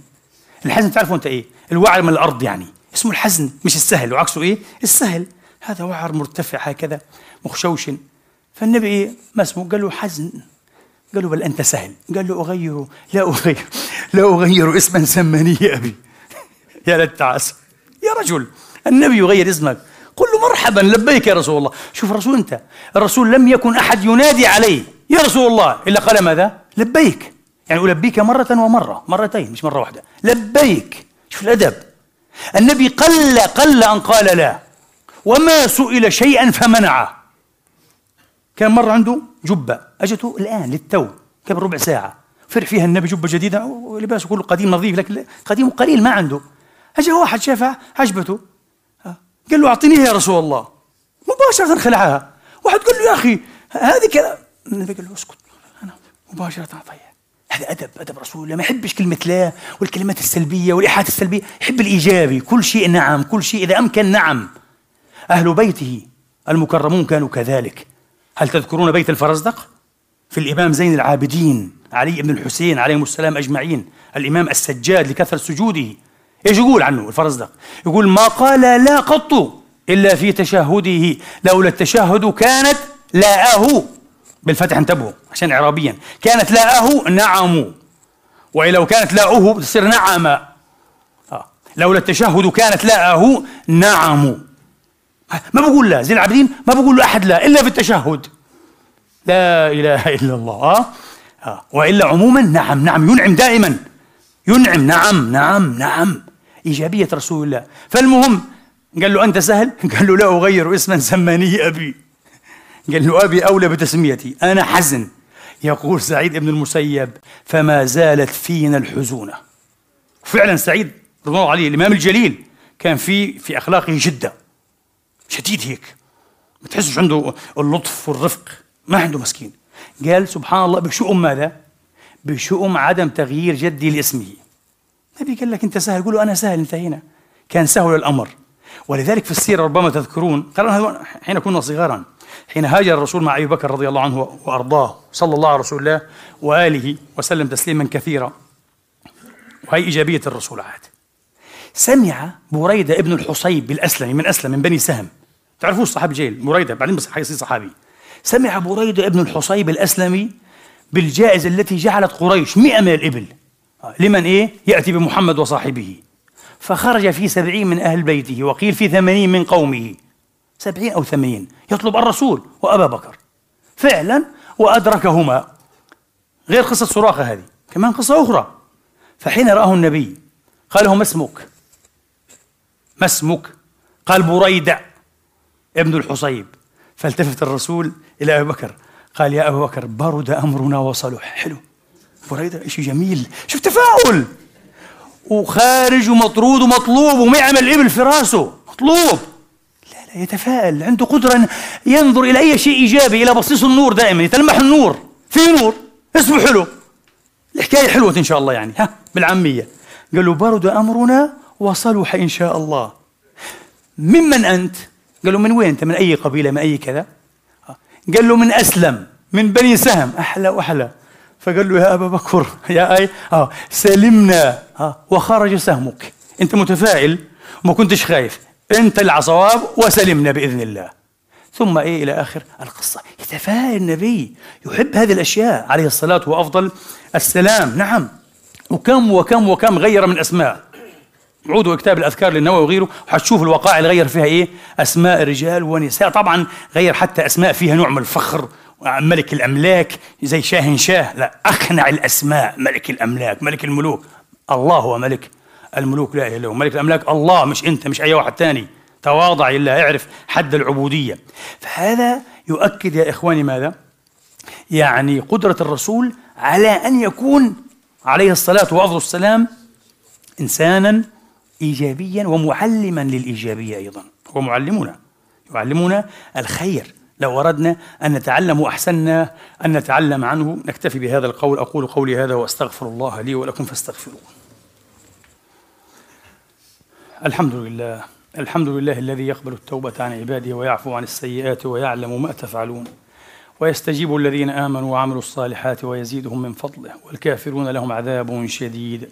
الحزن تعرفوا أنت إيه؟ الوعر من الأرض يعني. اسمه الحزن مش السهل. وعكسه إيه؟ السهل. هذا وعر مرتفع هكذا مخشوش. فالنبي إيه؟ ما اسمه؟ قال له حزن. قال له بل أنت سهل. قال له اغيره لا أغير لا أغير اسما سماني أبي. [LAUGHS] يا للتعاسه يا رجل. النبي يغير اسمك. قل له مرحبا لبيك يا رسول الله. شوف الرسول أنت. الرسول لم يكن أحد ينادي عليه. يا رسول الله إلا قال ماذا؟ لبيك. يعني ألبيك مرة ومرة مرتين مش مرة واحدة. لبيك. شوف الأدب. النبي قل قل أن قال لا. وما سئل شيئا فمنعه. كان مرة عنده جبة. أجته الآن للتو. قبل ربع ساعة. فرح فيها النبي جبة جديدة. ولباسه كله قديم نظيف لكن قديم قليل ما عنده. أجا واحد شافها عجبته قال له أعطينيها يا رسول الله. مباشرة خلعها. واحد قال له يا أخي هذه كلام النبي قال له اسكت. أنا مباشرة أعطيها هذا أدب أدب رسول الله. ما يحبش كلمة لا والكلمات السلبية والإيحاءات السلبية. يحب الإيجابي. كل شيء نعم كل شيء إذا أمكن نعم. أهل بيته المكرمون كانوا كذلك. هل تذكرون بيت الفرزدق؟ في الإمام زين العابدين علي بن الحسين عليهم السلام أجمعين. الإمام السجاد لكثرة سجوده. إيش يقول عنه الفرزدق يقول ما قال لا قط إلا في تشهده لولا التشهد كانت لاءه. بالفتح انتبهوا عشان اعرابيا. كانت لاءه نعم. ولو كانت لاؤه تصير نعم. آه. لولا التشهد كانت لاءه نعم. ما بقول لا زين العابدين ما بقول له أحد لا إلا في التشهد. لا إله إلا الله. آه. آه. وإلا عموما نعم نعم ينعم دائما. ينعم نعم نعم نعم. إيجابية رسول الله. فالمهم قال له أنت سهل؟ [LAUGHS] قال له لا أغير اسما سماني أبي. قال له أبي أولى بتسميتي. أنا حزن. يقول سعيد بن المسيب فما زالت فينا الحزونة. فعلا سعيد رضي الله عليه الإمام الجليل كان في في أخلاقه جدة شديد هيك. ما تحسش عنده اللطف والرفق. ما عنده مسكين. قال سبحان الله بشؤم ماذا؟ بشؤم عدم تغيير جدي لاسمه. النبي قال لك أنت سهل قولوا أنا سهل انتهينا كان سهل الأمر. ولذلك في السيرة ربما تذكرون قرانا حين كنا صغارا حين هاجر الرسول مع أبي بكر رضي الله عنه وأرضاه صلى الله على رسول الله وآله وسلم تسليما كثيرا. وهي إيجابية الرسول عاد. سمع بريدة ابن الحصيب الاسلمي من أسلم من بني سهم. تعرفوه الصحابي جيل بريدة بعدين بس حيصير صحابي. سمع بريدة ابن الحصيب الأسلمي بالجائزة التي جعلت قريش مئة من الإبل. لمن إيه؟ يأتي بمحمد وصاحبه. فخرج في سبعين من أهل بيته وقيل في ثمانين من قومه. سبعين أو ثمانين. يطلب الرسول وأبا بكر. فعلا وأدركهما. غير قصة سراقة هذه كمان قصة أخرى. فحين رآه النبي قال له ما اسمك؟ ما اسمك؟ قال بريدة ابن الحصيب. فالتفت الرسول إلى أبي بكر. قال يا أبا بكر برد أمرنا وصلح. حلو. بريدة شيء جميل. شوف تفاؤل. وخارج ومطرود ومطلوب وما يعمل إبل في راسه. مطلوب. لا لا يتفائل عنده قدرة ينظر إلى أي شيء إيجابي إلى بصيص النور دائما يتلمح النور. في نور. اسمه حلو. الحكاية حلوة إن شاء الله يعني. ها بالعامية. قال له برد أمرنا وصلح إن شاء الله. ممن أنت؟ قال له من وين أنت؟ من أي قبيلة؟ من أي كذا؟ قال له من أسلم. من بني سهم. أحلى وأحلى. فقال له يا أبا بكر يا أي آه سلمنا آه وخرج سهمك. أنت متفائل وما كنتش خايف. أنت العصواب وسلمنا بإذن الله. ثم إيه إلى آخر القصة. يتفائل النبي يحب هذه الأشياء عليه الصلاة وأفضل السلام. نعم. وكم وكم وكم غير من أسماء. عودوا كتاب الأذكار للنووي وغيره وحتشوف الوقائع اللي غير فيها إيه؟ أسماء رجال ونساء. طبعا غير حتى أسماء فيها نوع من الفخر ملك الأملاك زي شاه شاه. لا أخنع الأسماء. ملك الأملاك ملك الملوك. الله هو ملك. الملوك لا إله إلا هو. ملك الأملاك الله مش أنت مش أي واحد تاني. تواضع لله اعرف حد العبودية. فهذا يؤكد يا إخواني ماذا؟ يعني قدرة الرسول على أن يكون عليه الصلاة والسلام إنسانا إيجابيا ومعلما للإيجابية أيضا. هو معلمنا. يعلمنا الخير. لو أردنا أن نتعلم وأحسننا أن نتعلم عنه نكتفي بهذا القول. أقول قولي هذا وأستغفر الله لي ولكم فاستغفروه. الحمد لله الحمد لله الذي يقبل التوبة عن عباده ويعفو عن السيئات ويعلم ما تفعلون. ويستجيب الذين آمنوا وعملوا الصالحات ويزيدهم من فضله والكافرون لهم عذاب شديد.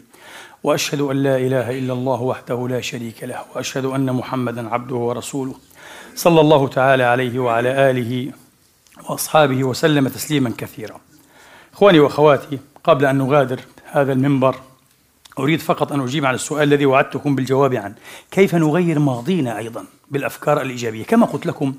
وأشهد أن لا إله إلا الله وحده لا شريك له وأشهد أن محمدا عبده ورسوله. صلى الله تعالى عليه وعلى آله وأصحابه وسلم تسليما كثيرا. إخواني وأخواتي قبل أن نغادر هذا المنبر أريد فقط أن أجيب على السؤال الذي وعدتكم بالجواب عنه. كيف نغير ماضينا أيضا بالأفكار الإيجابية؟ كما قلت لكم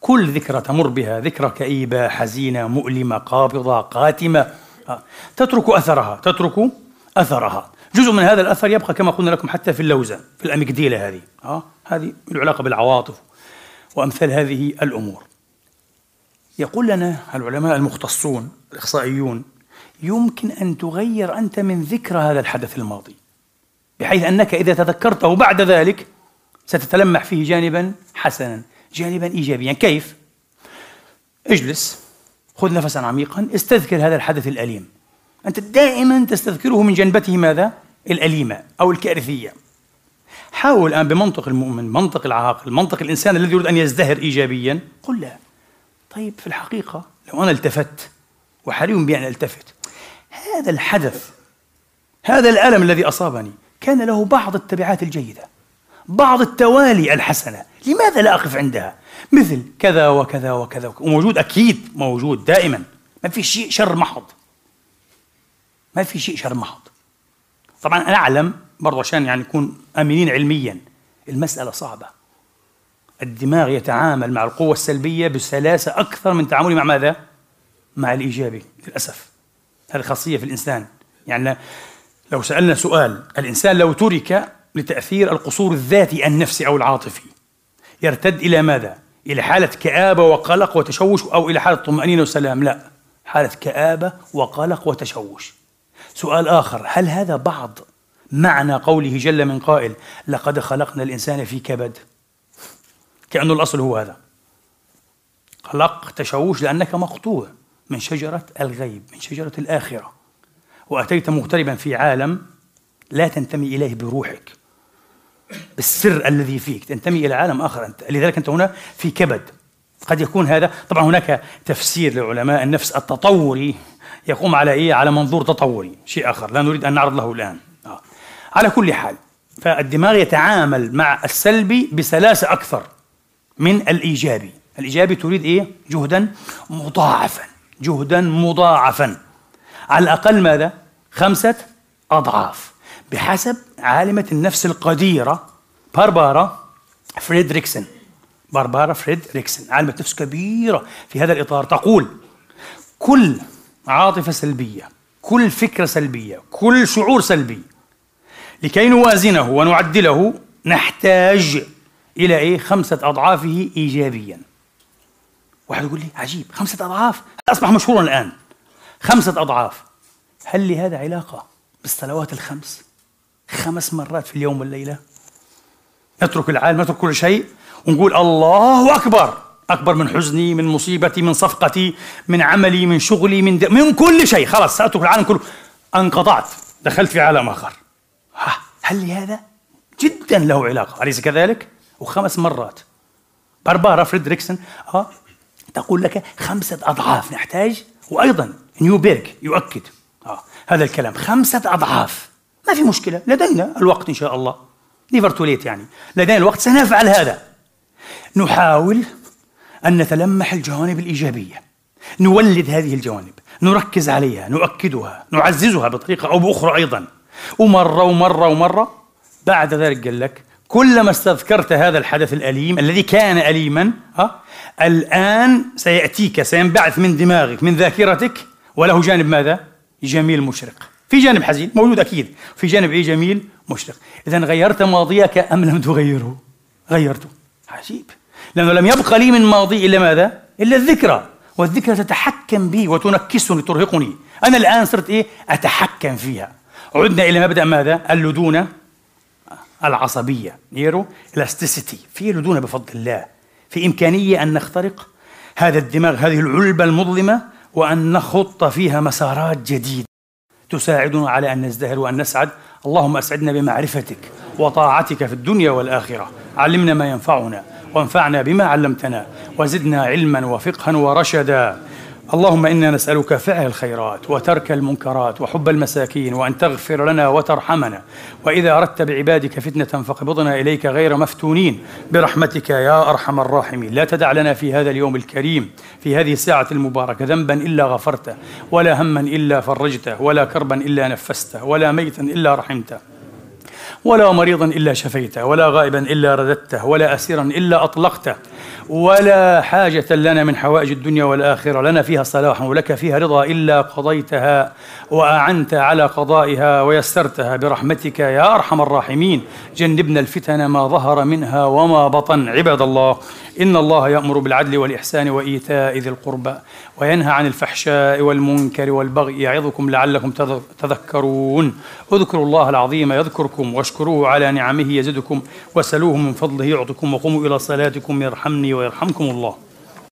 كل ذكرى تمر بها. ذكرى كئيبة حزينة مؤلمة قابضة قاتمة. آه، تترك أثرها تترك أثرها. جزء من هذا الأثر يبقى كما قلنا لكم حتى في اللوزة في الأميجديلة هذه. آه. هذه العلاقة بالعواطف. وأمثال هذه الأمور يقول لنا العلماء المختصون الإخصائيون يمكن أن تغير أنت من ذكرى هذا الحدث الماضي بحيث أنك إذا تذكرته بعد ذلك ستتلمح فيه جانبا حسنا جانبا إيجابيا كيف؟ اجلس خذ نفسا عميقا استذكر هذا الحدث الأليم أنت دائما تستذكره من جنبته ماذا؟ الأليمة أو الكارثية حاول الآن بمنطق المؤمن منطق العاقل منطق الإنسان الذي يريد أن يزدهر إيجابيا قل لا. طيب في الحقيقة لو أنا التفت وحري بي أن ألتفت هذا الحدث هذا الألم الذي أصابني كان له بعض التبعات الجيدة بعض التوالي الحسنة. لماذا لا أقف عندها؟ مثل كذا وكذا وكذا. وموجود أكيد موجود دائما. ما في شيء شر محض. ما في شيء شر محض. طبعا أنا أعلم برضه عشان يعني نكون آمنين علميا. المسألة صعبة. الدماغ يتعامل مع القوة السلبية بسلاسة أكثر من تعامله مع ماذا؟ مع الإيجابي للأسف. هذه خاصية في الإنسان. يعني لو سألنا سؤال الإنسان لو ترك لتأثير القصور الذاتي النفسي أو العاطفي يرتد إلى ماذا؟ إلى حالة كآبة وقلق وتشوش أو إلى حالة طمأنينة وسلام؟ لا. حالة كآبة وقلق وتشوش. سؤال آخر هل هذا بعض معنى قوله جل من قائل لقد خلقنا الإنسان في كبد. كأنه الأصل هو هذا. قلق تشوش لأنك مقطوع من شجرة الغيب من شجرة الآخرة. وأتيت مغتربا في عالم لا تنتمي إليه بروحك بالسر الذي فيك. تنتمي إلى عالم آخر أنت. لذلك أنت هنا في كبد. قد يكون هذا طبعا هناك تفسير لعلماء النفس التطوري يقوم على إيه؟ على منظور تطوري شيء آخر. لا نريد أن نعرض له الآن. على كل حال فالدماغ يتعامل مع السلبي بسلاسة أكثر من الإيجابي. الإيجابي تريد إيه؟ جهدا مضاعفا جهدا مضاعفا. على الأقل ماذا؟ خمسة أضعاف. بحسب عالمة النفس القديرة باربارا فريدريكسن. باربارا فريدريكسن عالمة نفس كبيرة في هذا الإطار. تقول كل عاطفة سلبية كل فكرة سلبية كل شعور سلبي لكي نوازنه ونعدله نحتاج إلى إيه؟ خمسة أضعافه إيجابيا. واحد يقول لي عجيب خمسة أضعاف؟ أصبح مشهورا الآن؟ خمسة أضعاف. هل لهذا علاقة بالصلوات الخمس؟ خمس مرات في اليوم والليلة؟ نترك العالم نترك كل شيء ونقول الله أكبر. أكبر من حزني من مصيبتي من صفقتي من عملي من شغلي من من كل شيء. خلاص سأترك العالم كله. أنقطعت. دخلت في عالم آخر. هل لهذا جدا له علاقة؟ أليس كذلك؟ وخمس مرات. باربارا فريدريكسون ها تقول لك خمسة أضعاف نحتاج وأيضا نيوبيرغ يؤكد. آه هذا الكلام خمسة أضعاف. ما في مشكلة لدينا الوقت إن شاء الله. نيفر توليت يعني. لدينا الوقت سنفعل هذا. نحاول أن نتلمح الجوانب الإيجابية. نولد هذه الجوانب نركز عليها نؤكدها نعززها بطريقة أو بأخرى أيضا. ومرة ومرة ومرة بعد ذلك قال لك كلما استذكرت هذا الحدث الأليم الذي كان أليما ها الآن سيأتيك سينبعث من دماغك من ذاكرتك وله جانب ماذا؟ جميل مشرق. في جانب حزين موجود أكيد. في جانب إيه؟ جميل مشرق. إذا غيرت ماضيك أم لم تغيره؟ غيرته. عجيب. لأنه لم يبقى لي من ماضي إلا ماذا؟ إلا الذكرى. والذكرى تتحكم بي وتنكسني ترهقني. أنا الآن صرت إيه؟ أتحكم فيها. عدنا إلى مبدأ ماذا؟ اللدونة العصبية. نيرو الاستيسيتي في لدونة بفضل الله. في إمكانية أن نخترق هذا الدماغ هذه العلبة المظلمة وأن نخط فيها مسارات جديدة تساعدنا على أن نزدهر وأن نسعد. اللهم أسعدنا بمعرفتك وطاعتك في الدنيا والآخرة. علمنا ما ينفعنا وانفعنا بما علمتنا وزدنا علما وفقها ورشدا. اللهم إنا نسألك فعل الخيرات وترك المنكرات وحب المساكين وأن تغفر لنا وترحمنا. وإذا أردت بعبادك فتنة فاقبضنا إليك غير مفتونين. برحمتك يا أرحم الراحمين. لا تدع لنا في هذا اليوم الكريم في هذه الساعة المباركة ذنبا إلا غفرته ولا هما إلا فرجته ولا كربا إلا نفسته ولا ميتا إلا رحمته ولا مريضا إلا شفيته ولا غائبا إلا رددته ولا اسيرا إلا أطلقته. ولا حاجة لنا من حوائج الدنيا والآخرة لنا فيها صلاح ولك فيها رضا إلا قضيتها وأعنت على قضائها ويسرتها برحمتك يا أرحم الراحمين. جنبنا الفتن ما ظهر منها وما بطن. عباد الله إن الله يأمر بالعدل والإحسان وإيتاء ذي القربى وينهى عن الفحشاء والمنكر والبغي يعظكم لعلكم تذكرون. اذكروا الله العظيم يذكركم واشكروه على نعمه يزدكم وسلوه من فضله يعطكم وقوموا إلى صلاتكم يرحمني ويرحمكم الله.